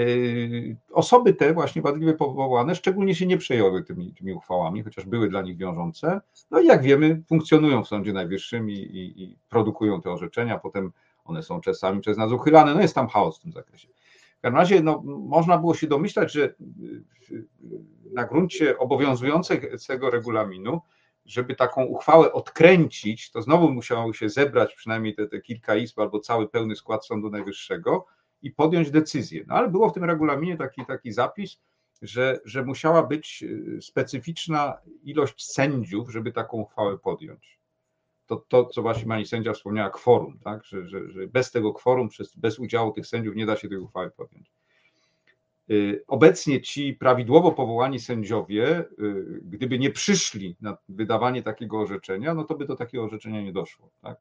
osoby te właśnie wadliwie powołane szczególnie się nie przejęły tymi, tymi uchwałami, chociaż były dla nich wiążące. No i jak wiemy, funkcjonują w Sądzie Najwyższym i, i, i produkują te orzeczenia, potem one są czasami przez nas uchylane, no jest tam chaos w tym zakresie. W każdym razie no, można było się domyślać, że na gruncie obowiązującego regulaminu, żeby taką uchwałę odkręcić, to znowu musiało się zebrać przynajmniej te, te kilka izb albo cały pełny skład Sądu Najwyższego i podjąć decyzję. No ale było w tym regulaminie taki, taki zapis, że, że musiała być specyficzna ilość sędziów, żeby taką uchwałę podjąć to, to co właśnie pani sędzia wspomniała, kworum, tak? że, że, że bez tego kworum, bez udziału tych sędziów nie da się tej uchwały podjąć. Y, obecnie ci prawidłowo powołani sędziowie, y, gdyby nie przyszli na wydawanie takiego orzeczenia, no to by do takiego orzeczenia nie doszło. Tak?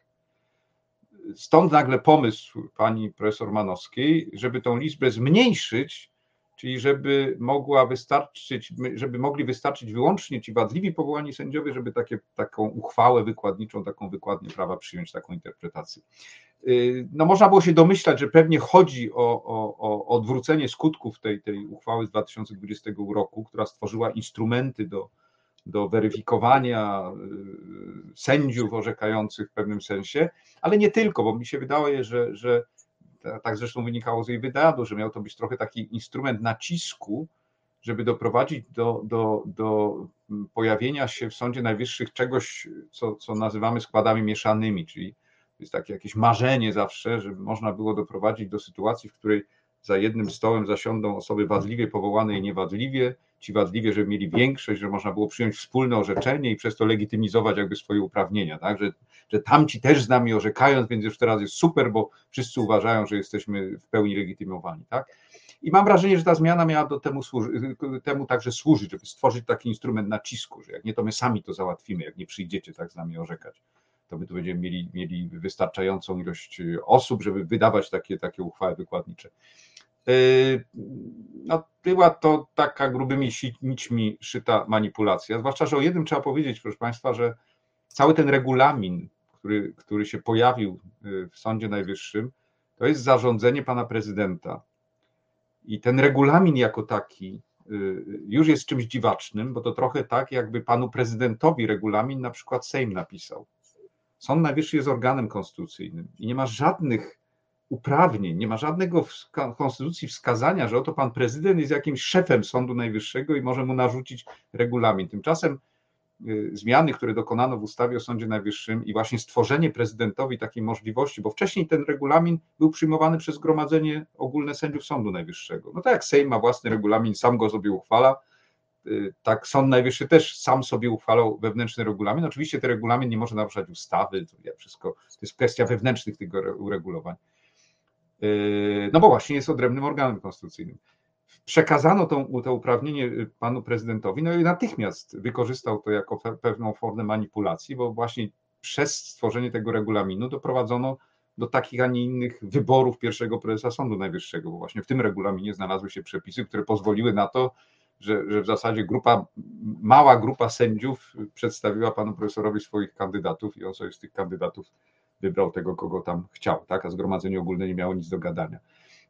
Stąd nagle pomysł pani profesor Manowskiej, żeby tą liczbę zmniejszyć czyli żeby mogła wystarczyć, żeby mogli wystarczyć wyłącznie ci wadliwi powołani sędziowie, żeby takie, taką uchwałę wykładniczą, taką wykładnię prawa przyjąć, taką interpretację. Y, no można było się domyślać, że pewnie chodzi o, o, o odwrócenie skutków tej, tej uchwały z 2020 roku, która stworzyła instrumenty do, do weryfikowania y, sędziów orzekających w pewnym sensie, ale nie tylko, bo mi się wydaje, że, że tak zresztą wynikało z jej wywiadu, że miał to być trochę taki instrument nacisku, żeby doprowadzić do, do, do pojawienia się w Sądzie Najwyższych czegoś, co, co nazywamy składami mieszanymi, czyli jest takie jakieś marzenie zawsze, żeby można było doprowadzić do sytuacji, w której za jednym stołem zasiądą osoby wadliwie powołane i niewadliwie, ci wadliwie, żeby mieli większość, że można było przyjąć wspólne orzeczenie i przez to legitymizować jakby swoje uprawnienia, tak? że, że tamci też z nami orzekają, więc już teraz jest super, bo wszyscy uważają, że jesteśmy w pełni legitymowani. Tak? I mam wrażenie, że ta zmiana miała do temu, służy, temu także służyć, żeby stworzyć taki instrument nacisku, że jak nie, to my sami to załatwimy, jak nie przyjdziecie tak z nami orzekać to my tu będziemy mieli, mieli wystarczającą ilość osób, żeby wydawać takie, takie uchwały wykładnicze. Yy, no, była to taka grubymi nićmi szyta manipulacja. Zwłaszcza, że o jednym trzeba powiedzieć, proszę Państwa, że cały ten regulamin, który, który się pojawił yy, w Sądzie Najwyższym, to jest zarządzenie pana prezydenta. I ten regulamin jako taki już jest czymś dziwacznym, bo to trochę tak, jakby panu prezydentowi regulamin na przykład Sejm napisał. Sąd Najwyższy jest organem konstytucyjnym i nie ma żadnych uprawnień, nie ma żadnego w konstytucji wskazania, że oto pan prezydent jest jakimś szefem Sądu Najwyższego i może mu narzucić regulamin. Tymczasem y, zmiany, które dokonano w ustawie o Sądzie Najwyższym i właśnie stworzenie prezydentowi takiej możliwości, bo wcześniej ten regulamin był przyjmowany przez Zgromadzenie Ogólne Sędziów Sądu Najwyższego. No tak jak Sejm ma własny regulamin, sam go sobie uchwala, tak Sąd Najwyższy też sam sobie uchwalał wewnętrzny regulamin. Oczywiście ten regulamin nie może naruszać ustawy, to wszystko to jest kwestia wewnętrznych tego uregulowań. Yy, no bo właśnie jest odrębnym organem konstytucyjnym. Przekazano to, to uprawnienie panu prezydentowi, no i natychmiast wykorzystał to jako pewną formę manipulacji, bo właśnie przez stworzenie tego regulaminu doprowadzono do takich, a nie innych wyborów pierwszego prezesa Sądu Najwyższego, bo właśnie w tym regulaminie znalazły się przepisy, które pozwoliły na to, że, że w zasadzie grupa, mała grupa sędziów przedstawiła panu profesorowi swoich kandydatów i on sobie z tych kandydatów wybrał tego, kogo tam chciał, tak? a Zgromadzenie Ogólne nie miało nic do gadania.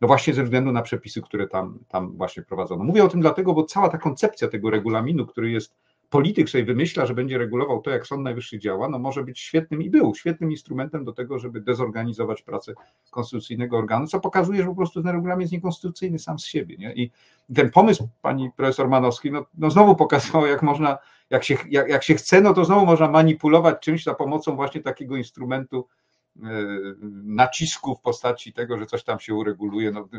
No właśnie ze względu na przepisy, które tam, tam właśnie prowadzono. Mówię o tym dlatego, bo cała ta koncepcja tego regulaminu, który jest polityk sobie wymyśla, że będzie regulował to, jak Sąd Najwyższy działa, no może być świetnym i był świetnym instrumentem do tego, żeby dezorganizować pracę konstytucyjnego organu, co pokazuje, że po prostu ten regulamin jest niekonstytucyjny sam z siebie. Nie? I ten pomysł pani profesor Manowski, no, no znowu pokazał, jak można, jak się, jak, jak się chce, no to znowu można manipulować czymś za pomocą właśnie takiego instrumentu e, nacisku w postaci tego, że coś tam się ureguluje. No,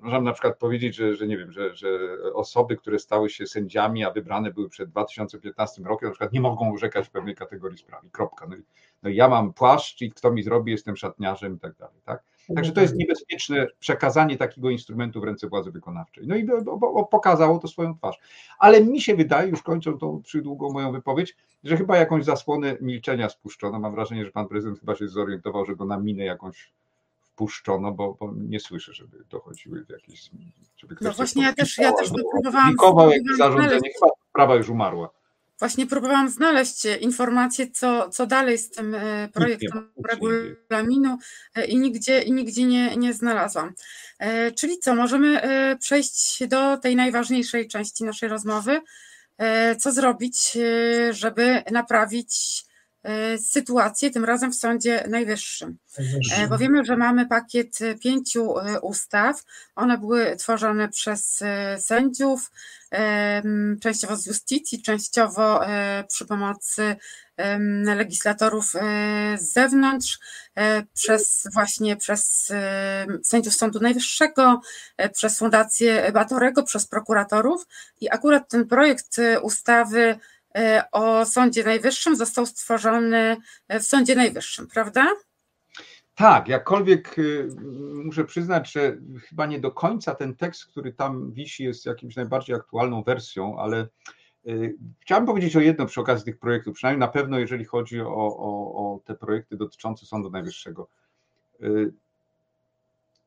można na przykład powiedzieć, że, że nie wiem, że, że osoby, które stały się sędziami, a wybrane były przed 2015 rokiem, na przykład nie mogą urzekać w pewnej kategorii sprawy. Kropka. No i, no i ja mam płaszcz i kto mi zrobi, jestem szatniarzem i tak dalej. Tak? Także to jest niebezpieczne przekazanie takiego instrumentu w ręce władzy wykonawczej. No i pokazało to swoją twarz. Ale mi się wydaje, już kończąc tą przydługą moją wypowiedź, że chyba jakąś zasłonę milczenia spuszczono. Mam wrażenie, że pan prezydent chyba się zorientował, że go na minę jakąś puszczono, bo, bo, nie słyszę, żeby dochodziły jakieś. Żeby no właśnie, ja też, ja też próbowałam. jak zarządzenie, chyba sprawa już umarła. Właśnie próbowałam znaleźć informacje, co, co dalej z tym e, projektem regulaminu e, i nigdzie, i nigdzie nie, nie znalazłam. E, czyli co, możemy przejść do tej najważniejszej części naszej rozmowy. Co zrobić, żeby naprawić E, sytuację, tym razem w Sądzie Najwyższym. E, bo wiemy, że mamy pakiet pięciu e, ustaw. One były tworzone przez sędziów, częściowo z justicji, częściowo przy pomocy legislatorów z zewnątrz, przez właśnie przez sędziów Sądu Najwyższego, przez Fundację Batorego, przez prokuratorów i akurat ten projekt ustawy E, o Sądzie Najwyższym został stworzony w Sądzie Najwyższym, prawda? Tak, jakkolwiek y, muszę przyznać, że chyba nie do końca ten tekst, który tam wisi, jest jakimś najbardziej aktualną wersją, ale chciałbym powiedzieć o jedno przy okazji tych projektów, przynajmniej na pewno jeżeli chodzi o, o, o te projekty dotyczące Sądu Najwyższego.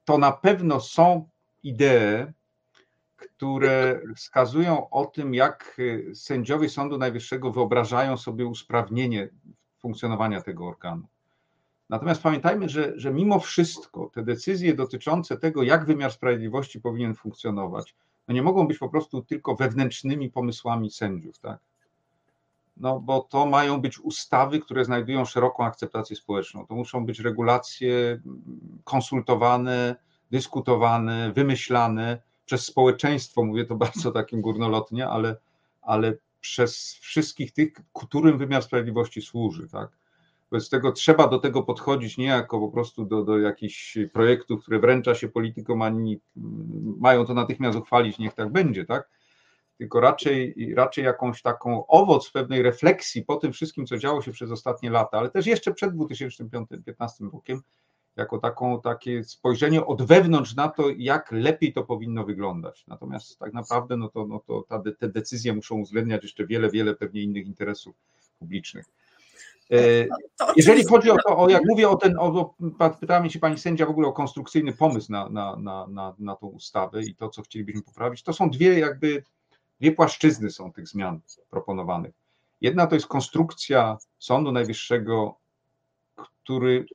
To na pewno są idee, które wskazują o tym, jak y, sędziowie Sądu Najwyższego wyobrażają sobie usprawnienie funkcjonowania tego organu. Natomiast pamiętajmy, że, że mimo wszystko te decyzje dotyczące tego, jak wymiar sprawiedliwości powinien funkcjonować, no nie mogą być po prostu tylko wewnętrznymi pomysłami sędziów, tak? No bo to mają być ustawy, które znajdują szeroką akceptację społeczną. To muszą być regulacje mm, konsultowane, dyskutowane, wymyślane przez społeczeństwo, mówię to bardzo takim górnolotnie, ale, ale przez wszystkich tych, którym wymiar sprawiedliwości służy, tak? Wobec tego trzeba do tego podchodzić nie jako po prostu do, do jakichś projektów, które wręcza się politykom, ani mają to natychmiast uchwalić, niech tak będzie, tak? Tylko raczej, raczej jakąś taką owoc pewnej refleksji po tym wszystkim, co działo się przez ostatnie lata, ale też jeszcze przed 2015 rokiem, jako taką, takie spojrzenie od wewnątrz na to, jak lepiej to powinno wyglądać. Natomiast tak naprawdę no to, no to ta, te decyzje muszą uwzględniać jeszcze wiele, wiele pewnie innych interesów publicznych. E, jeżeli chodzi o to, o, jak mówię o ten, o, pytała mnie się pani sędzia w ogóle o konstrukcyjny pomysł na, na, na, na, na tą ustawę i to, co chcielibyśmy poprawić, to są dwie jakby, dwie płaszczyzny są tych zmian proponowanych. Jedna to jest konstrukcja Sądu Najwyższego, który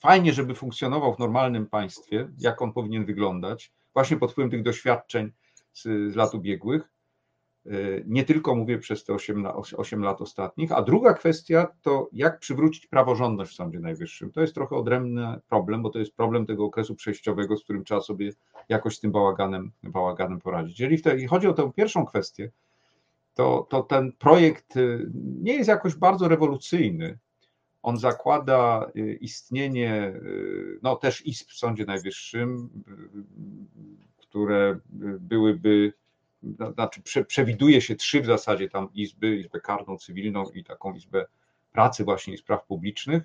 fajnie, żeby funkcjonował w normalnym państwie, jak on powinien wyglądać, właśnie pod wpływem tych doświadczeń z, z lat ubiegłych. E, nie tylko mówię przez te 8, 8 lat ostatnich. A druga kwestia to, jak przywrócić praworządność w Sądzie Najwyższym. To jest trochę odrębny problem, bo to jest problem tego okresu przejściowego, z którym trzeba sobie jakoś z tym bałaganem, bałaganem poradzić. Jeżeli te, chodzi o tę pierwszą kwestię, to, to ten projekt y, nie jest jakoś bardzo rewolucyjny. On zakłada y, istnienie y, no, też izb w Sądzie Najwyższym, y, które byłyby, no, znaczy przewiduje się trzy w zasadzie tam izby, izbę karną, cywilną i taką izbę pracy właśnie i spraw publicznych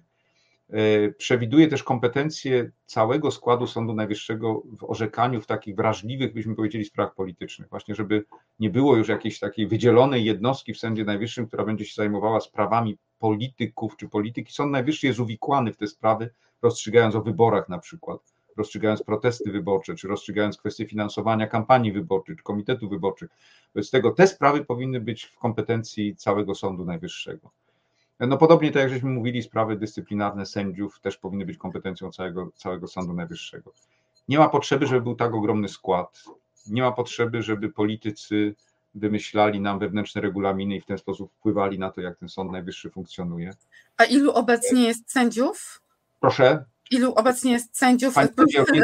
przewiduje też kompetencje całego składu Sądu Najwyższego w orzekaniu w takich wrażliwych, byśmy powiedzieli, sprawach politycznych. Właśnie, żeby nie było już jakiejś takiej wydzielonej jednostki w Sądzie Najwyższym, która będzie się zajmowała sprawami polityków czy polityki. Sąd Najwyższy jest uwikłany w te sprawy, rozstrzygając o wyborach na przykład, rozstrzygając protesty wyborcze, czy rozstrzygając kwestie finansowania kampanii wyborczych, czy komitetu wyborczych. Wobec tego te sprawy powinny być w kompetencji całego Sądu Najwyższego. No podobnie tak jak żeśmy mówili, sprawy dyscyplinarne sędziów też powinny być kompetencją całego, całego Sądu Najwyższego. Nie ma potrzeby, żeby był tak ogromny skład. Nie ma potrzeby, żeby politycy wymyślali nam wewnętrzne regulaminy i w ten sposób wpływali na to, jak ten Sąd Najwyższy funkcjonuje. A ilu obecnie jest sędziów? Proszę. Ilu obecnie jest sędziów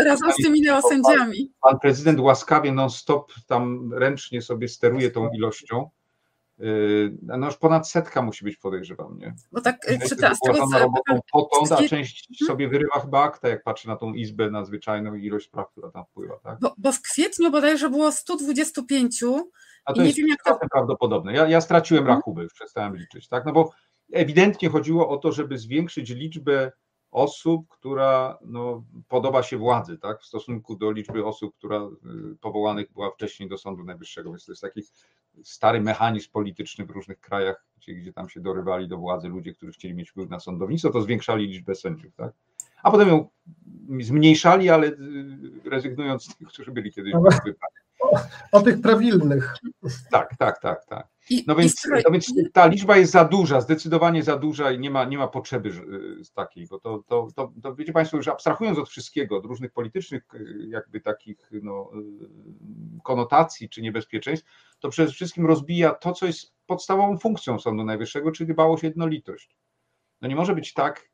razem z tymi neosędziami? Pan prezydent łaskawie non-stop tam ręcznie sobie steruje tą ilością. Yy, no już ponad setka musi być, podejrzewam, nie? Bo tak z tego, co... robotą potąd, a część hmm? sobie wyrywa chyba akta, jak patrzy na tą izbę nadzwyczajną i ilość spraw, która tam wpływa, tak? Bo, bo w kwietniu bodajże było 125 a to I jest nie wiem, jak to... prawdopodobne. Ja, ja straciłem hmm? rachubę, już przestałem liczyć, tak? No bo ewidentnie chodziło o to, żeby zwiększyć liczbę osób, która no, podoba się władzy, tak, w stosunku do liczby osób, która y, powołanych była wcześniej do Sądu Najwyższego. Więc to jest taki stary mechanizm polityczny w różnych krajach, gdzie, gdzie tam się dorywali do władzy ludzie, którzy chcieli mieć wpływ na sądownictwo, to zwiększali liczbę sędziów, tak. A potem ją zmniejszali, ale y, rezygnując z tych, którzy byli kiedyś. O, o tych prawilnych. Tak, tak, tak, tak. No więc, no więc ta liczba jest za duża, zdecydowanie za duża i nie ma, nie ma potrzeby y, takiej, bo to, to, to, to wiecie Państwo, już abstrahując od wszystkiego, od różnych politycznych y, jakby takich no, y, konotacji czy niebezpieczeństw, to przede wszystkim rozbija to, co jest podstawową funkcją Sądu Najwyższego, czyli dbałość o jednolitość. No nie może być tak,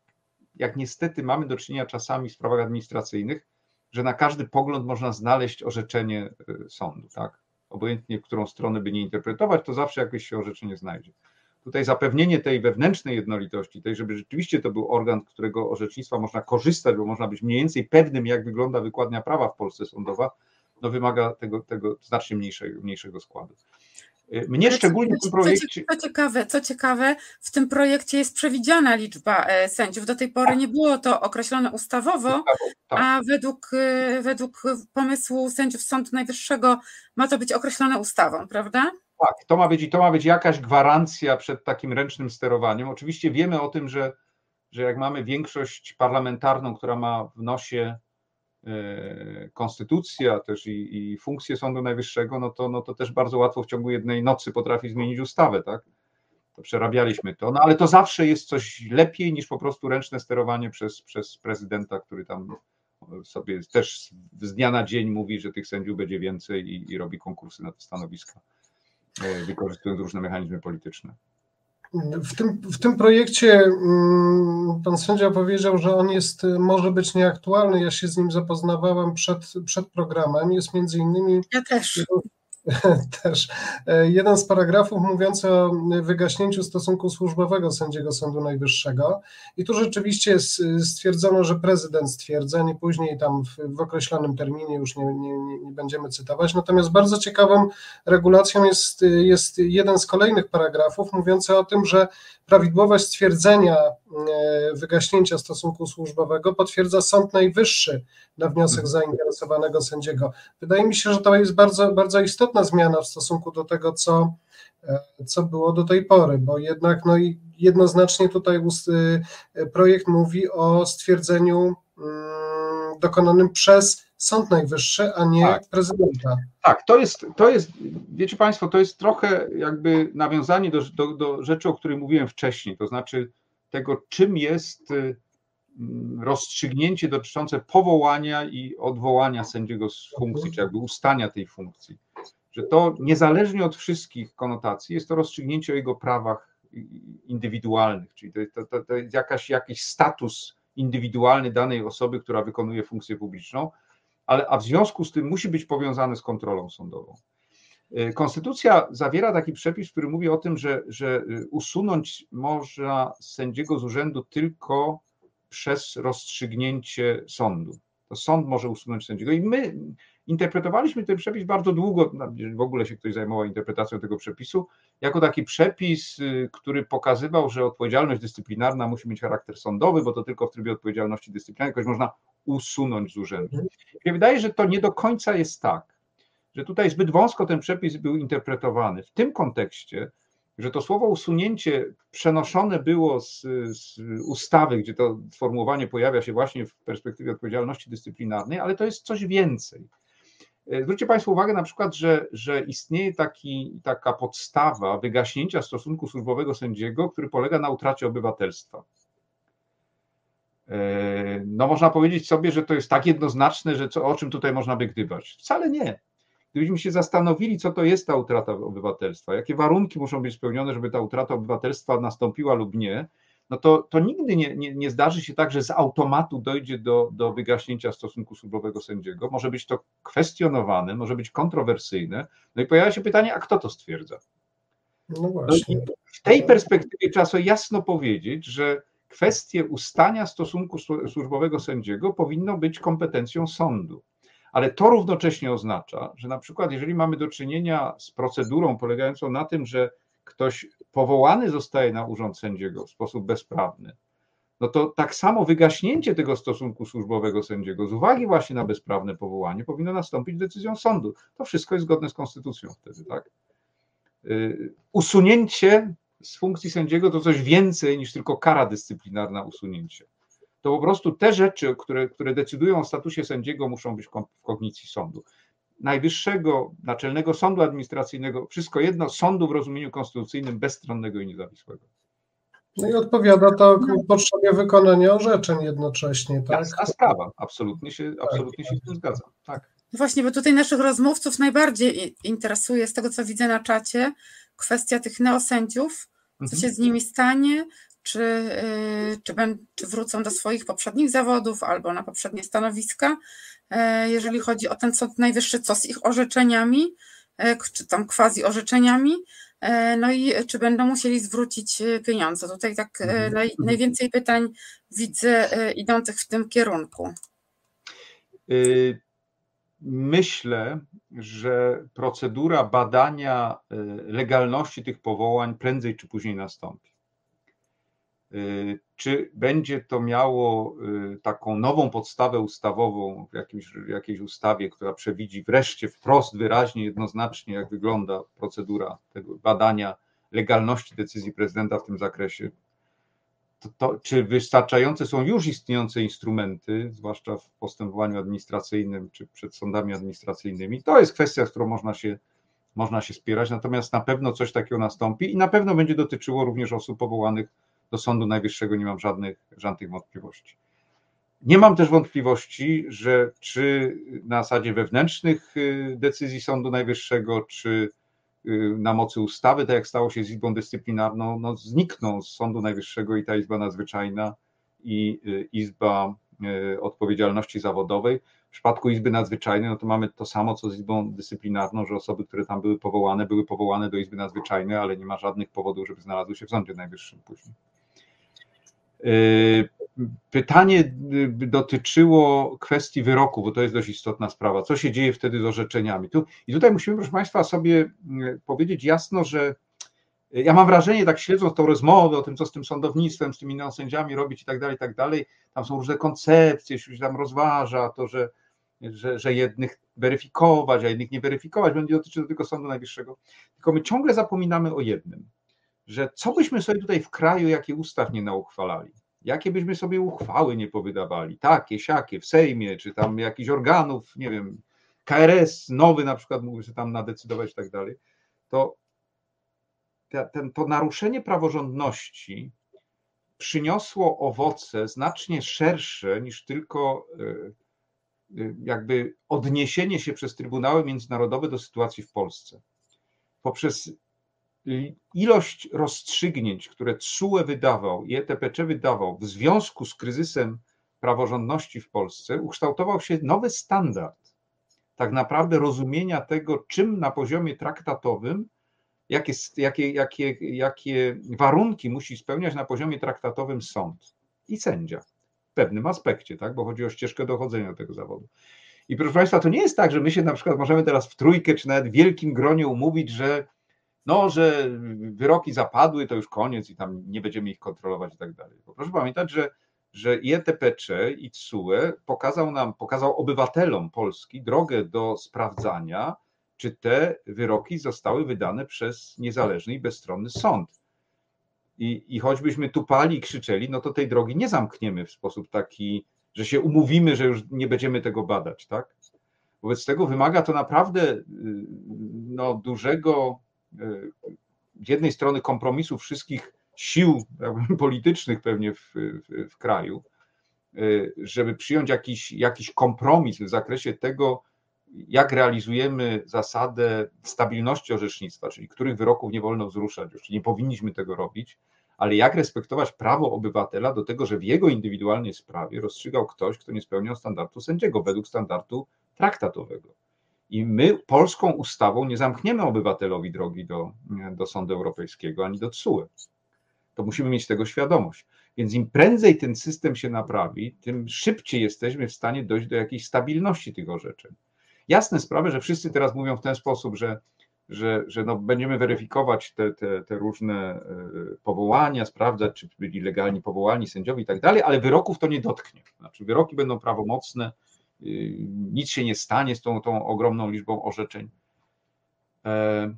jak niestety mamy do czynienia czasami w sprawach administracyjnych, że na każdy pogląd można znaleźć orzeczenie sądu, tak? Obojętnie którą stronę by nie interpretować, to zawsze jakieś się orzeczenie znajdzie. Tutaj zapewnienie tej wewnętrznej jednolitości, tej, żeby rzeczywiście to był organ, którego orzecznictwa można korzystać, bo można być mniej więcej pewnym, jak wygląda wykładnia prawa w Polsce sądowa, no wymaga tego, tego znacznie mniejszego, mniejszego składu. Y, mnie szczególnie w tym projekcie. Co ciekawe, co ciekawe, w tym projekcie jest przewidziana liczba e, sędziów. Do tej pory nie było to określone ustawowo, tak. a według, e, według pomysłu sędziów Sądu Najwyższego ma to być określone ustawą, prawda? Tak, to ma być i to ma być jakaś gwarancja przed takim ręcznym sterowaniem. Oczywiście wiemy o tym, że, że jak mamy większość parlamentarną, która ma w nosie konstytucja też i, i funkcję Sądu Najwyższego, no to, no to też bardzo łatwo w ciągu jednej nocy potrafi zmienić ustawę, tak? To przerabialiśmy to, no ale to zawsze jest coś lepiej niż po prostu ręczne sterowanie przez, przez prezydenta, który tam sobie też z dnia na dzień mówi, że tych sędziów będzie więcej i, i robi konkursy na te stanowiska, e, wykorzystując różne mechanizmy polityczne. W tym, w tym projekcie mm, pan sędzia powiedział, że on jest, może być nieaktualny. Ja się z nim zapoznawałem przed, przed programem. Jest między innymi. Ja też. e, jeden z paragrafów mówiący o wygaśnięciu stosunku służbowego sędziego Sądu Najwyższego. I tu rzeczywiście jest stwierdzono, że prezydent stwierdza, nie później tam w, w określonym terminie, już nie, nie, nie, będziemy cytować. Natomiast bardzo ciekawą regulacją jest, jest jeden z kolejnych paragrafów mówiący o tym, że prawidłowość stwierdzenia e, wygaśnięcia stosunku służbowego potwierdza Sąd Najwyższy na wniosek mhm. zainteresowanego sędziego. Wydaje mi się, że to jest bardzo, bardzo istotna zmiana w stosunku do tego, co, e, co było do tej pory, bo jednak no, jednoznacznie tutaj e, projekt mówi o stwierdzeniu mm, dokonanym przez Sąd Najwyższy, a nie tak. prezydenta. Tak, to jest, to jest, wiecie Państwo, to jest trochę jakby nawiązanie do, do, do rzeczy, o której mówiłem wcześniej, to znaczy tego, czym jest y, mm, rozstrzygnięcie dotyczące powołania i odwołania sędziego z funkcji, czy jakby ustania tej funkcji. Że to niezależnie od wszystkich konotacji jest to rozstrzygnięcie o jego prawach indywidualnych, czyli to, to, to jest jakaś, jakiś status indywidualny danej osoby, która wykonuje funkcję publiczną, ale a w związku z tym musi być powiązany z kontrolą sądową. Y, konstytucja zawiera taki przepis, który mówi o tym, że, że y, usunąć można sędziego z urzędu tylko przez rozstrzygnięcie sądu. To sąd może usunąć sędziego. I my interpretowaliśmy ten przepis bardzo długo, w ogóle się ktoś zajmował interpretacją tego przepisu, jako taki przepis, y, który pokazywał, że odpowiedzialność dyscyplinarna musi mieć charakter sądowy, bo to tylko w trybie odpowiedzialności dyscyplinarnej jakoś można usunąć z urzędu. Mhm. Mi wydaje, że to nie do końca jest tak, że tutaj zbyt wąsko ten przepis był interpretowany. W tym kontekście, że to słowo usunięcie przenoszone było z, z, ustawy, gdzie to sformułowanie pojawia się właśnie w perspektywie odpowiedzialności dyscyplinarnej, ale to jest coś więcej. E, zwróćcie Państwo uwagę na przykład, że, że istnieje taki, taka podstawa wygaśnięcia stosunku służbowego sędziego, który polega na utracie obywatelstwa. E, no można powiedzieć sobie, że to jest tak jednoznaczne, że co, o czym tutaj można by gdybać. Wcale nie. Gdybyśmy się zastanowili, co to jest ta utrata obywatelstwa, jakie warunki muszą być spełnione, żeby ta utrata obywatelstwa nastąpiła lub nie, no to, to nigdy nie, nie, nie zdarzy się tak, że z automatu dojdzie do, do wygaśnięcia stosunku służbowego sędziego. Może być to kwestionowane, może być kontrowersyjne. No i pojawia się pytanie, a kto to stwierdza? No właśnie. No w tej perspektywie trzeba sobie jasno powiedzieć, że kwestie ustania stosunku służbowego sędziego powinno być kompetencją sądu. Ale to równocześnie oznacza, że na przykład, jeżeli mamy do czynienia z procedurą polegającą na tym, że ktoś powołany zostaje na urząd sędziego w sposób bezprawny, no to tak samo wygaśnięcie tego stosunku służbowego sędziego z uwagi właśnie na bezprawne powołanie powinno nastąpić decyzją sądu. To wszystko jest zgodne z konstytucją wtedy, tak? Y, usunięcie z funkcji sędziego to coś więcej niż tylko kara dyscyplinarna usunięcie. To po prostu te rzeczy, które, które decydują o statusie sędziego, muszą być w kognicji sądu. Najwyższego Naczelnego Sądu Administracyjnego, wszystko jedno, sądu w rozumieniu konstytucyjnym bezstronnego i niezawisłego. No i odpowiada to potrzebie wykonania orzeczeń jednocześnie, tak? Jasna sprawa, absolutnie się, absolutnie się z tym zgadzam, tak. Właśnie, bo tutaj naszych rozmówców najbardziej interesuje, z tego co widzę na czacie, kwestia tych neosędziów, co mhm. się z nimi stanie, czy, y, czy, czy wrócą do swoich poprzednich zawodów albo na poprzednie stanowiska, e, jeżeli chodzi o ten Sąd Najwyższy, co z ich orzeczeniami, e, czy tam quasi orzeczeniami, e, no i czy będą musieli zwrócić pieniądze. Tutaj tak mhm. naj, najwięcej pytań widzę idących w tym kierunku. Y, myślę, że procedura badania legalności tych powołań prędzej czy później nastąpi. Y, czy będzie to miało y, taką nową podstawę ustawową w jakimś, jakiejś ustawie, która przewidzi wreszcie wprost, wyraźnie, jednoznacznie, jak wygląda procedura tego badania legalności decyzji prezydenta w tym zakresie? To, to, czy wystarczające są już istniejące instrumenty, zwłaszcza w postępowaniu administracyjnym czy przed sądami administracyjnymi? To jest kwestia, z którą można się, można się spierać, natomiast na pewno coś takiego nastąpi i na pewno będzie dotyczyło również osób powołanych do Sądu Najwyższego nie mam żadnych, żadnych wątpliwości. Nie mam też wątpliwości, że czy na zasadzie wewnętrznych y, decyzji Sądu Najwyższego, czy y, na mocy ustawy, tak jak stało się z Izbą Dyscyplinarną, no znikną z Sądu Najwyższego i ta Izba Nadzwyczajna i y, Izba Odpowiedzialności Zawodowej. W przypadku Izby Nadzwyczajnej, no to mamy to samo, co z Izbą Dyscyplinarną, że osoby, które tam były powołane, były powołane do Izby Nadzwyczajnej, ale nie ma żadnych powodów, żeby znalazły się w Sądzie Najwyższym później. Yy, pytanie dotyczyło kwestii wyroku, bo to jest dość istotna sprawa. Co się dzieje wtedy z orzeczeniami? Tu, I tutaj musimy, proszę Państwa, sobie mm, powiedzieć jasno, że ja mam wrażenie, tak śledząc tą rozmowę o tym, co z tym sądownictwem, z tymi sędziami robić i tak dalej, i tak dalej, tam są różne koncepcje, się tam rozważa to, że, że, że jednych weryfikować, a jednych nie weryfikować, będzie dotyczyć tylko Sądu Najwyższego. Tylko my ciągle zapominamy o jednym, że co byśmy sobie tutaj w kraju, jakie ustaw nie nauchwalali, jakie byśmy sobie uchwały nie powydawali, takie, siakie, w Sejmie, czy tam jakichś organów, nie wiem, KRS nowy na przykład mógłby się tam nadecydować i tak dalej, to ten, to naruszenie praworządności przyniosło owoce znacznie szersze niż tylko e, e, jakby odniesienie się przez Trybunały Międzynarodowe do sytuacji w Polsce. Poprzez ilość rozstrzygnięć, które TSUE wydawał i ETPC wydawał w związku z kryzysem praworządności w Polsce, ukształtował się nowy standard tak naprawdę rozumienia tego, czym na poziomie traktatowym, jakie, jakie, jakie, jakie warunki musi spełniać na poziomie traktatowym sąd i sędzia w pewnym aspekcie, tak? bo chodzi o ścieżkę dochodzenia do tego zawodu. I proszę Państwa, to nie jest tak, że my się na przykład możemy teraz w trójkę czy nawet w wielkim gronie umówić, że no, że wyroki zapadły, to już koniec i tam nie będziemy ich kontrolować i tak dalej. Bo proszę pamiętać, że, że i ETPC i TSUE pokazał nam, pokazał obywatelom Polski drogę do sprawdzania, czy te wyroki zostały wydane przez niezależny i bezstronny sąd. I, I choćbyśmy tupali i krzyczeli, no to tej drogi nie zamkniemy w sposób taki, że się umówimy, że już nie będziemy tego badać, tak? Wobec tego wymaga to naprawdę y, no, dużego z jednej strony kompromisu wszystkich sił politycznych pewnie w, w, w kraju, żeby przyjąć jakiś, jakiś kompromis w zakresie tego, jak realizujemy zasadę stabilności orzecznictwa, czyli których wyroków nie wolno wzruszać, już nie powinniśmy tego robić, ale jak respektować prawo obywatela do tego, że w jego indywidualnej sprawie rozstrzygał ktoś, kto nie spełniał standardu sędziego według standardu traktatowego. I my polską ustawą nie zamkniemy obywatelowi drogi do, do Sądu Europejskiego ani do TSUE. To musimy mieć tego świadomość. Więc im prędzej ten system się naprawi, tym szybciej jesteśmy w stanie dojść do jakiejś stabilności tych orzeczeń. Jasne sprawy, że wszyscy teraz mówią w ten sposób, że, że, że no będziemy weryfikować te, te, te różne e, powołania, sprawdzać, czy byli legalni powołani sędziowie i tak dalej, ale wyroków to nie dotknie. Znaczy, wyroki będą prawomocne, y, nic się nie stanie z tą, tą ogromną liczbą orzeczeń. E,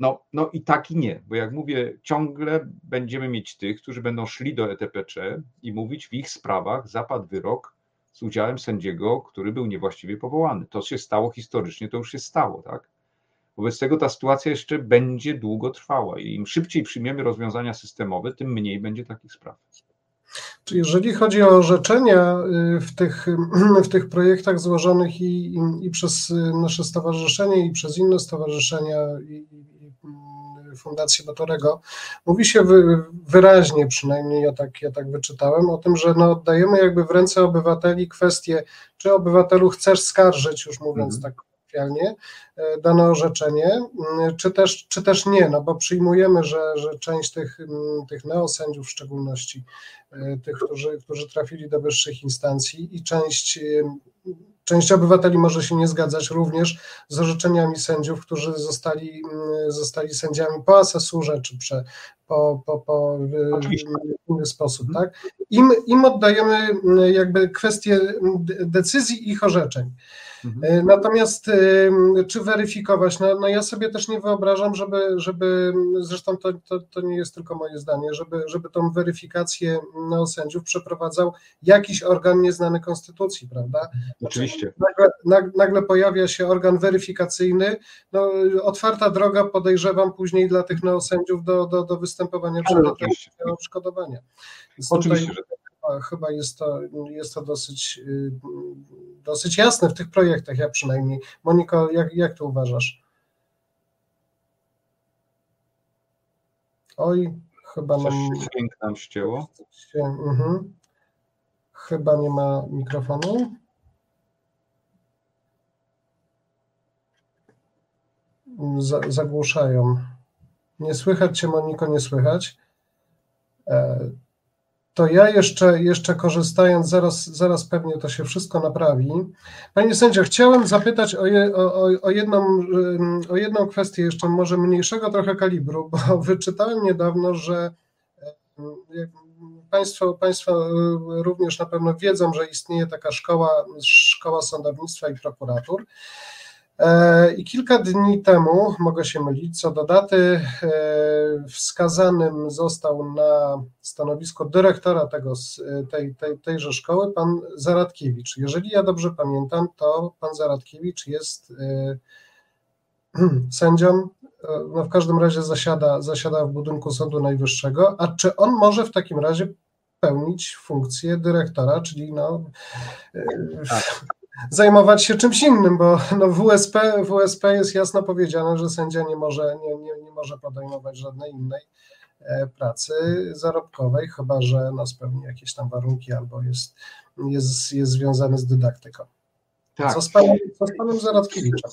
no, no i tak i nie, bo jak mówię, ciągle będziemy mieć tych, którzy będą szli do ETPC i mówić w ich sprawach zapadł wyrok z udziałem sędziego, który był niewłaściwie powołany. To się stało historycznie, to już się stało, tak? Wobec tego ta sytuacja jeszcze będzie długo trwała i im szybciej przyjmiemy rozwiązania systemowe, tym mniej będzie takich spraw. Czy jeżeli chodzi o orzeczenia y, w tych, w tych projektach złożonych i, i, i przez nasze stowarzyszenie, i przez inne stowarzyszenia, i, Fundacji Batorego, mówi się wyraźnie, przynajmniej ja tak, ja tak wyczytałem, o tym, że no oddajemy jakby w ręce obywateli kwestię, czy obywatelu chcesz skarżyć, już mówiąc mm. tak e, dane orzeczenie, mm, czy też, czy też nie, no bo przyjmujemy, że, że część tych, mm, tych neosędziów w szczególności, e, tych, którzy, którzy trafili do wyższych instancji i część Część obywateli może się nie zgadzać również z orzeczeniami sędziów, którzy zostali, mm, zostali sędziami po asesurze czy prze, po, po, po inny sposób. Tak? Im, Im oddajemy jakby kwestię decyzji ich orzeczeń. Mhm. E, natomiast czy weryfikować? No, no ja sobie też nie wyobrażam, żeby, żeby zresztą to, to, to nie jest tylko moje zdanie, żeby, żeby tą weryfikację neosędziów przeprowadzał jakiś organ nieznany konstytucji, prawda? Oczywiście. Nagle, nagle pojawia się organ weryfikacyjny, no, otwarta droga podejrzewam później dla tych neosędziów do, do, do występowania przed odszkodowania. Oczywiście, że chyba jest to, jest to dosyć, y, dosyć jasne w tych projektach, ja przynajmniej. Moniko, jak, jak to uważasz? Oj, chyba nam... Dźwięk nam ścięło. Mhm. Chyba nie ma mikrofonu. zagłuszają. Nie słychać Cię, Moniko, nie słychać. E, to ja jeszcze, jeszcze korzystając, zaraz, zaraz pewnie to się wszystko naprawi. Panie sędzio, chciałem zapytać o, je, o, o, jedną, o jedną kwestię, jeszcze może mniejszego trochę kalibru, bo wyczytałem niedawno, że Państwo, państwo również na pewno wiedzą, że istnieje taka szkoła, szkoła sądownictwa i prokuratur. E, I kilka dni temu, mogę się mylić, co do daty, e, wskazanym został na stanowisko dyrektora tego, tej, tej, tejże szkoły pan Zaradkiewicz. Jeżeli ja dobrze pamiętam, to pan Zaradkiewicz jest e, sędzią, no w każdym razie zasiada, zasiada w budynku Sądu Najwyższego, a czy on może w takim razie pełnić funkcję dyrektora, czyli no, tak zajmować się czymś innym, bo no w, WSP, w WSP jest jasno powiedziane, że sędzia nie może, nie, nie, nie może podejmować żadnej innej e, pracy zarobkowej, chyba że no spełni jakieś tam warunki albo jest, jest, jest związany z dydaktyką. Tak. Co z panem, co z panem Zaradkiewiczem?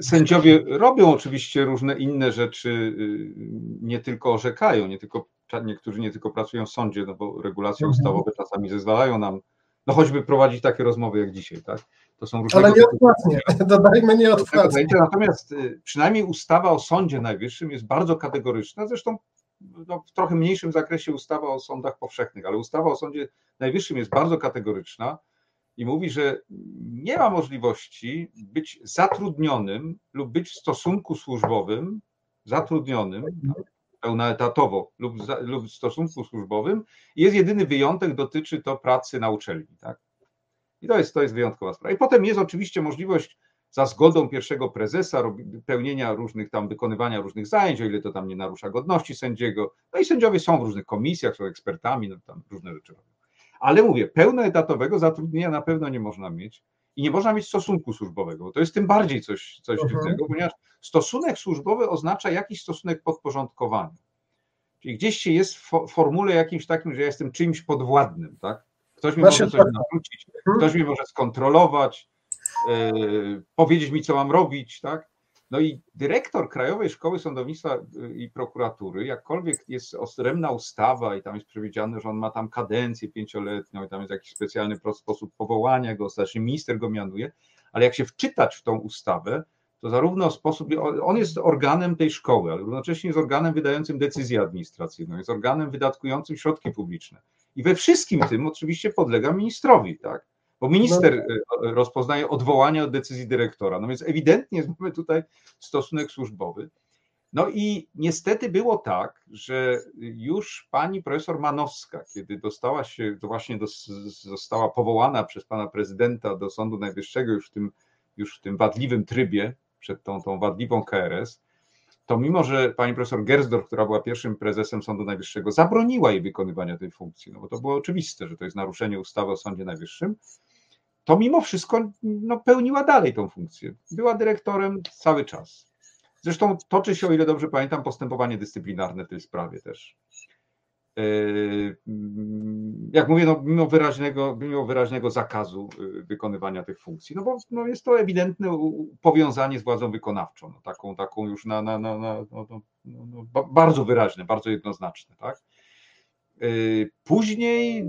Sędziowie robią oczywiście różne inne rzeczy, y, nie tylko orzekają, nie tylko, niektórzy nie tylko pracują w sądzie, no bo regulacje mhm. ustawowe czasami zezwalają nam no choćby prowadzić takie rozmowy jak dzisiaj, tak? To są różne. Ale nieodpłatnie, dodajmy nieodpłatnie. Natomiast y, przynajmniej ustawa o Sądzie Najwyższym jest bardzo kategoryczna, zresztą no, w trochę mniejszym zakresie ustawa o sądach powszechnych, ale ustawa o Sądzie Najwyższym jest bardzo kategoryczna i mówi, że nie ma możliwości być zatrudnionym lub być w stosunku służbowym zatrudnionym pełnoetatowo lub, lub w stosunku służbowym. Jest jedyny wyjątek, dotyczy to pracy na uczelni. Tak? I to jest, to jest wyjątkowa sprawa. I potem jest oczywiście możliwość za zgodą pierwszego prezesa pełnienia różnych tam, wykonywania różnych zajęć, o ile to tam nie narusza godności sędziego. No i sędziowie są w różnych komisjach, są ekspertami, no tam różne rzeczy robią. Ale mówię, pełnoetatowego zatrudnienia na pewno nie można mieć i nie można mieć stosunku służbowego. To jest tym bardziej coś, coś uh-huh. dziwnego, ponieważ stosunek służbowy oznacza jakiś stosunek podporządkowania. Czyli gdzieś się jest w formule jakimś takim, że ja jestem czymś podwładnym, tak? Ktoś mi Właśnie może coś tak. narzucić, hmm. ktoś mnie może skontrolować, yy, powiedzieć mi, co mam robić, tak? No i dyrektor Krajowej Szkoły Sądownictwa i Prokuratury, jakkolwiek jest odrębna ustawa i tam jest przewidziane, że on ma tam kadencję pięcioletnią i tam jest jakiś specjalny sposób powołania go, znaczy minister go mianuje, ale jak się wczytać w tą ustawę, to zarówno sposób, on jest organem tej szkoły, ale równocześnie jest organem wydającym decyzję administracyjną, jest organem wydatkującym środki publiczne. I we wszystkim tym oczywiście podlega ministrowi, tak? Bo minister no. E, rozpoznaje odwołanie od decyzji dyrektora. No więc ewidentnie mamy tutaj stosunek służbowy. No i niestety było tak, że już pani profesor Manowska, kiedy dostała się, to właśnie została powołana przez pana prezydenta do Sądu Najwyższego już w tym, już w tym wadliwym trybie, przed tą, tą wadliwą KRS, to mimo, że pani profesor Gersdorf, która była pierwszym prezesem Sądu Najwyższego, zabroniła jej wykonywania tej funkcji, no bo to było oczywiste, że to jest naruszenie ustawy o Sądzie Najwyższym, to mimo wszystko no, pełniła dalej tą funkcję. Była dyrektorem cały czas. Zresztą toczy się, o ile dobrze pamiętam, postępowanie dyscyplinarne w tej sprawie też. Yy, jak mówię, no, mimo, wyraźnego, mimo wyraźnego zakazu yy, wykonywania tych funkcji, no bo no jest to ewidentne powiązanie z władzą wykonawczą, no taką, taką już na, na, na, na no, no, no, bardzo wyraźne, bardzo jednoznaczne, tak? Y, później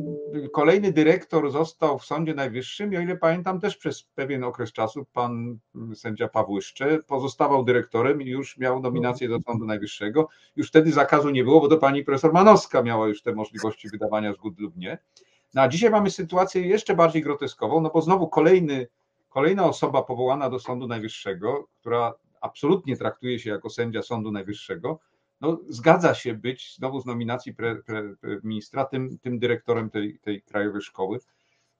kolejny dyrektor został w Sądzie Najwyższym i o ile pamiętam też przez pewien okres czasu pan sędzia Pawłyszcze pozostawał dyrektorem i już miał nominację do Sądu Najwyższego. Już wtedy zakazu nie było, bo to pani profesor Manowska miała już te możliwości wydawania zgód lub nie. No a dzisiaj mamy sytuację jeszcze bardziej groteskową, no bo znowu kolejny, kolejna osoba powołana do Sądu Najwyższego, która absolutnie traktuje się jako sędzia Sądu Najwyższego, no, zgadza się być znowu z nominacji pre, pre, pre ministra tym, tym dyrektorem tej, tej krajowej szkoły.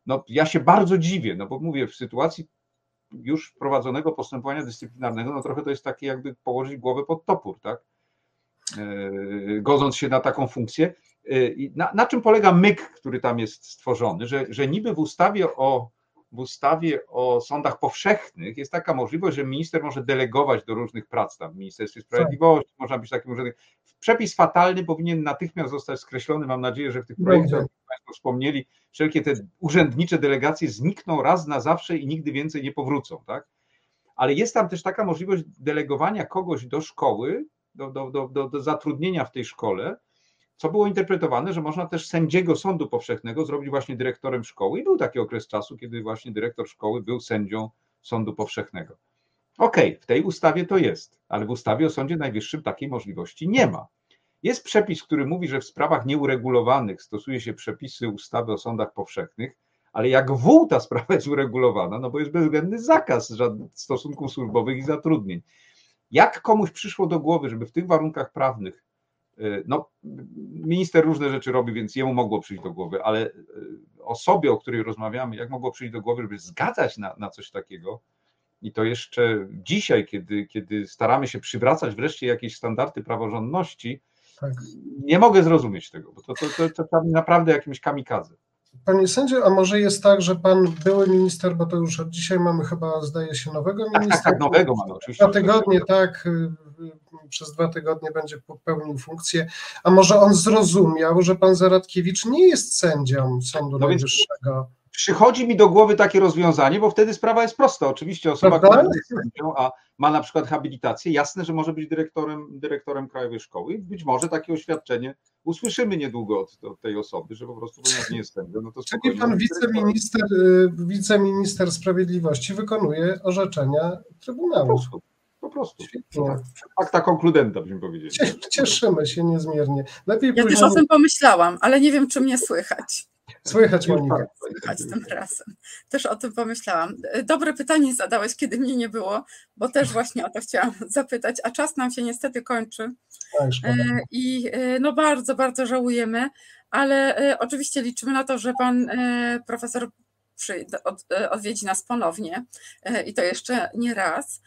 No, ja się bardzo dziwię, no bo mówię, w sytuacji już prowadzonego postępowania dyscyplinarnego, no trochę to jest takie jakby położyć głowę pod topór, tak? E, godząc się na taką funkcję. E, na, na czym polega myk, który tam jest stworzony, że, że niby w ustawie o w ustawie o sądach powszechnych jest taka możliwość, że minister może delegować do różnych prac, tam w Ministerstwie Sprawiedliwości, tak. można być takim urzędem. Przepis fatalny powinien natychmiast zostać skreślony. Mam nadzieję, że w tych projektach, jak Państwo wspomnieli, wszelkie te urzędnicze delegacje znikną raz na zawsze i nigdy więcej nie powrócą, tak? Ale jest tam też taka możliwość delegowania kogoś do szkoły, do, do, do, do, do zatrudnienia w tej szkole, co było interpretowane, że można też sędziego sądu powszechnego zrobić właśnie dyrektorem szkoły. I był taki okres czasu, kiedy właśnie dyrektor szkoły był sędzią sądu powszechnego. Okej, okay, w tej ustawie to jest, ale w ustawie o Sądzie Najwyższym takiej możliwości nie ma. Jest przepis, który mówi, że w sprawach nieuregulowanych stosuje się przepisy ustawy o sądach powszechnych, ale jak w ta sprawa jest uregulowana, no bo jest bezwzględny zakaz stosunków służbowych i zatrudnień. Jak komuś przyszło do głowy, żeby w tych warunkach prawnych no, minister różne rzeczy robi, więc jemu mogło przyjść do głowy, ale y, osobie, o której rozmawiamy, jak mogło przyjść do głowy, żeby zgadzać na, na coś takiego, i to jeszcze dzisiaj, kiedy, kiedy staramy się przywracać wreszcie jakieś standardy praworządności, tak. nie mogę zrozumieć tego, bo to, to, to, to naprawdę jakimś kamikadze. Panie sędzio, a może jest tak, że pan były minister, bo to już od dzisiaj mamy chyba, zdaje się, nowego ministra. Tak, tak, tak nowego mamy oczywiście. Dwa tygodnie, tak, y, przez dwa tygodnie będzie pełnił funkcję, a może on zrozumiał, że pan Zaradkiewicz nie jest sędzią Sądu no Najwyższego. Przychodzi mi do głowy takie rozwiązanie, bo wtedy sprawa jest prosta. Oczywiście osoba, Prawda? która jest sędzią, a ma na przykład habilitację, jasne, że może być dyrektorem, dyrektorem Krajowej Szkoły. Być może takie oświadczenie usłyszymy niedługo od, od tej osoby, że po prostu ponieważ nie jest sędzią, no to Czyli pan wiceminister, y, wiceminister Sprawiedliwości wykonuje orzeczenia Trybunału. Po prostu. Po prostu. Akta konkludenta, byśmy powiedzieli. Cieszymy się niezmiernie. Lepiej ja później... też o tym pomyślałam, ale nie wiem, czy mnie słychać. Słychać, Monika. Słychać tym razem. Też o tym pomyślałam. Dobre pytanie zadałeś, kiedy mnie nie było, bo też właśnie o to chciałam zapytać, a czas nam się niestety kończy. E, I e, no bardzo, bardzo żałujemy, ale e, oczywiście liczymy na to, że pan profesor odwiedzi nas ponownie i to jeszcze nie raz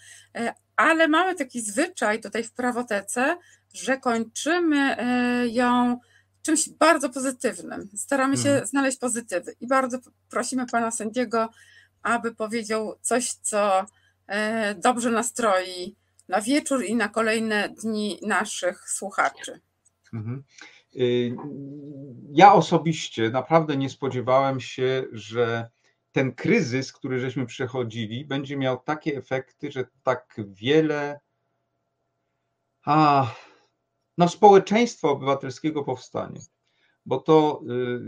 ale mamy taki zwyczaj tutaj w prawotece, że kończymy e, ją czymś bardzo pozytywnym. Staramy się hmm. znaleźć pozytywy i bardzo prosimy pana sędziego aby powiedział coś, co e, dobrze nastroi na wieczór i na kolejne dni naszych słuchaczy. Mhm. Y, ja osobiście naprawdę nie spodziewałem się, że ten kryzys, który żeśmy przechodzili, będzie miał takie efekty, że tak wiele a, no, społeczeństwa obywatelskiego powstanie. Bo to, y,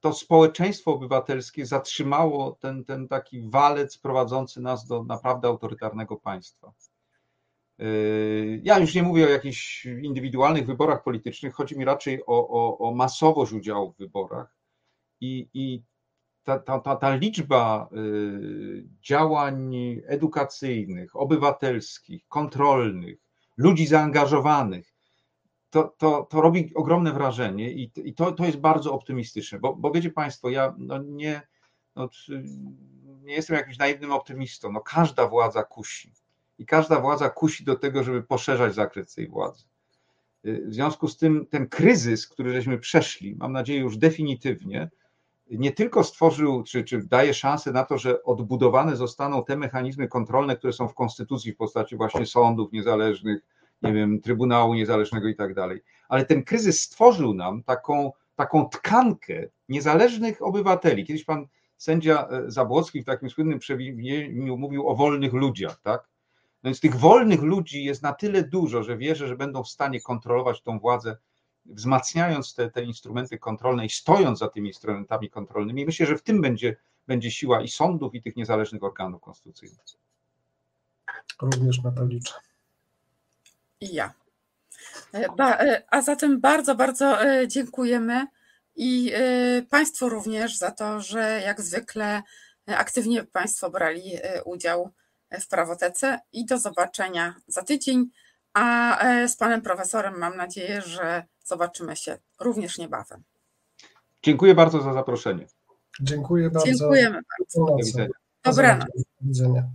to społeczeństwo obywatelskie zatrzymało ten, ten taki walec prowadzący nas do naprawdę autorytarnego państwa. Y, ja już nie mówię o jakichś indywidualnych wyborach politycznych, chodzi mi raczej o, o, o masowość udziału w wyborach i, i ta, ta, ta, ta liczba y, działań edukacyjnych, obywatelskich, kontrolnych, ludzi zaangażowanych, to, to, to robi ogromne wrażenie i, i to, to jest bardzo optymistyczne, bo, bo wiecie Państwo, ja no nie, no, nie jestem jakimś naiwnym optymistą, no każda władza kusi i każda władza kusi do tego, żeby poszerzać zakres tej władzy. W związku z tym ten kryzys, który żeśmy przeszli, mam nadzieję już definitywnie, nie tylko stworzył, czy, czy daje szansę na to, że odbudowane zostaną te mechanizmy kontrolne, które są w konstytucji w postaci właśnie sądów niezależnych, nie wiem, Trybunału Niezależnego i tak dalej. Ale ten kryzys stworzył nam taką, taką tkankę niezależnych obywateli. Kiedyś pan sędzia e, Zabłocki w takim słynnym przewinieniu mówił o wolnych ludziach, tak? No więc tych wolnych ludzi jest na tyle dużo, że wierzę, że będą w stanie kontrolować tą władzę, wzmacniając te, te instrumenty kontrolne i stojąc za tymi instrumentami kontrolnymi. Myślę, że w tym będzie, będzie siła i sądów, i tych niezależnych organów konstytucyjnych. Również na to liczę. I ja. E, e, a zatem bardzo, bardzo e, dziękujemy i Państwu również za to, że jak zwykle aktywnie Państwo brali udział w prawotece i do zobaczenia za tydzień. A z panem profesorem mam nadzieję, że zobaczymy się również niebawem. Dziękuję bardzo za zaproszenie. Dziękuję bardzo. Dziękujemy bardzo. Do widzenia. Dobranoc. Do widzenia.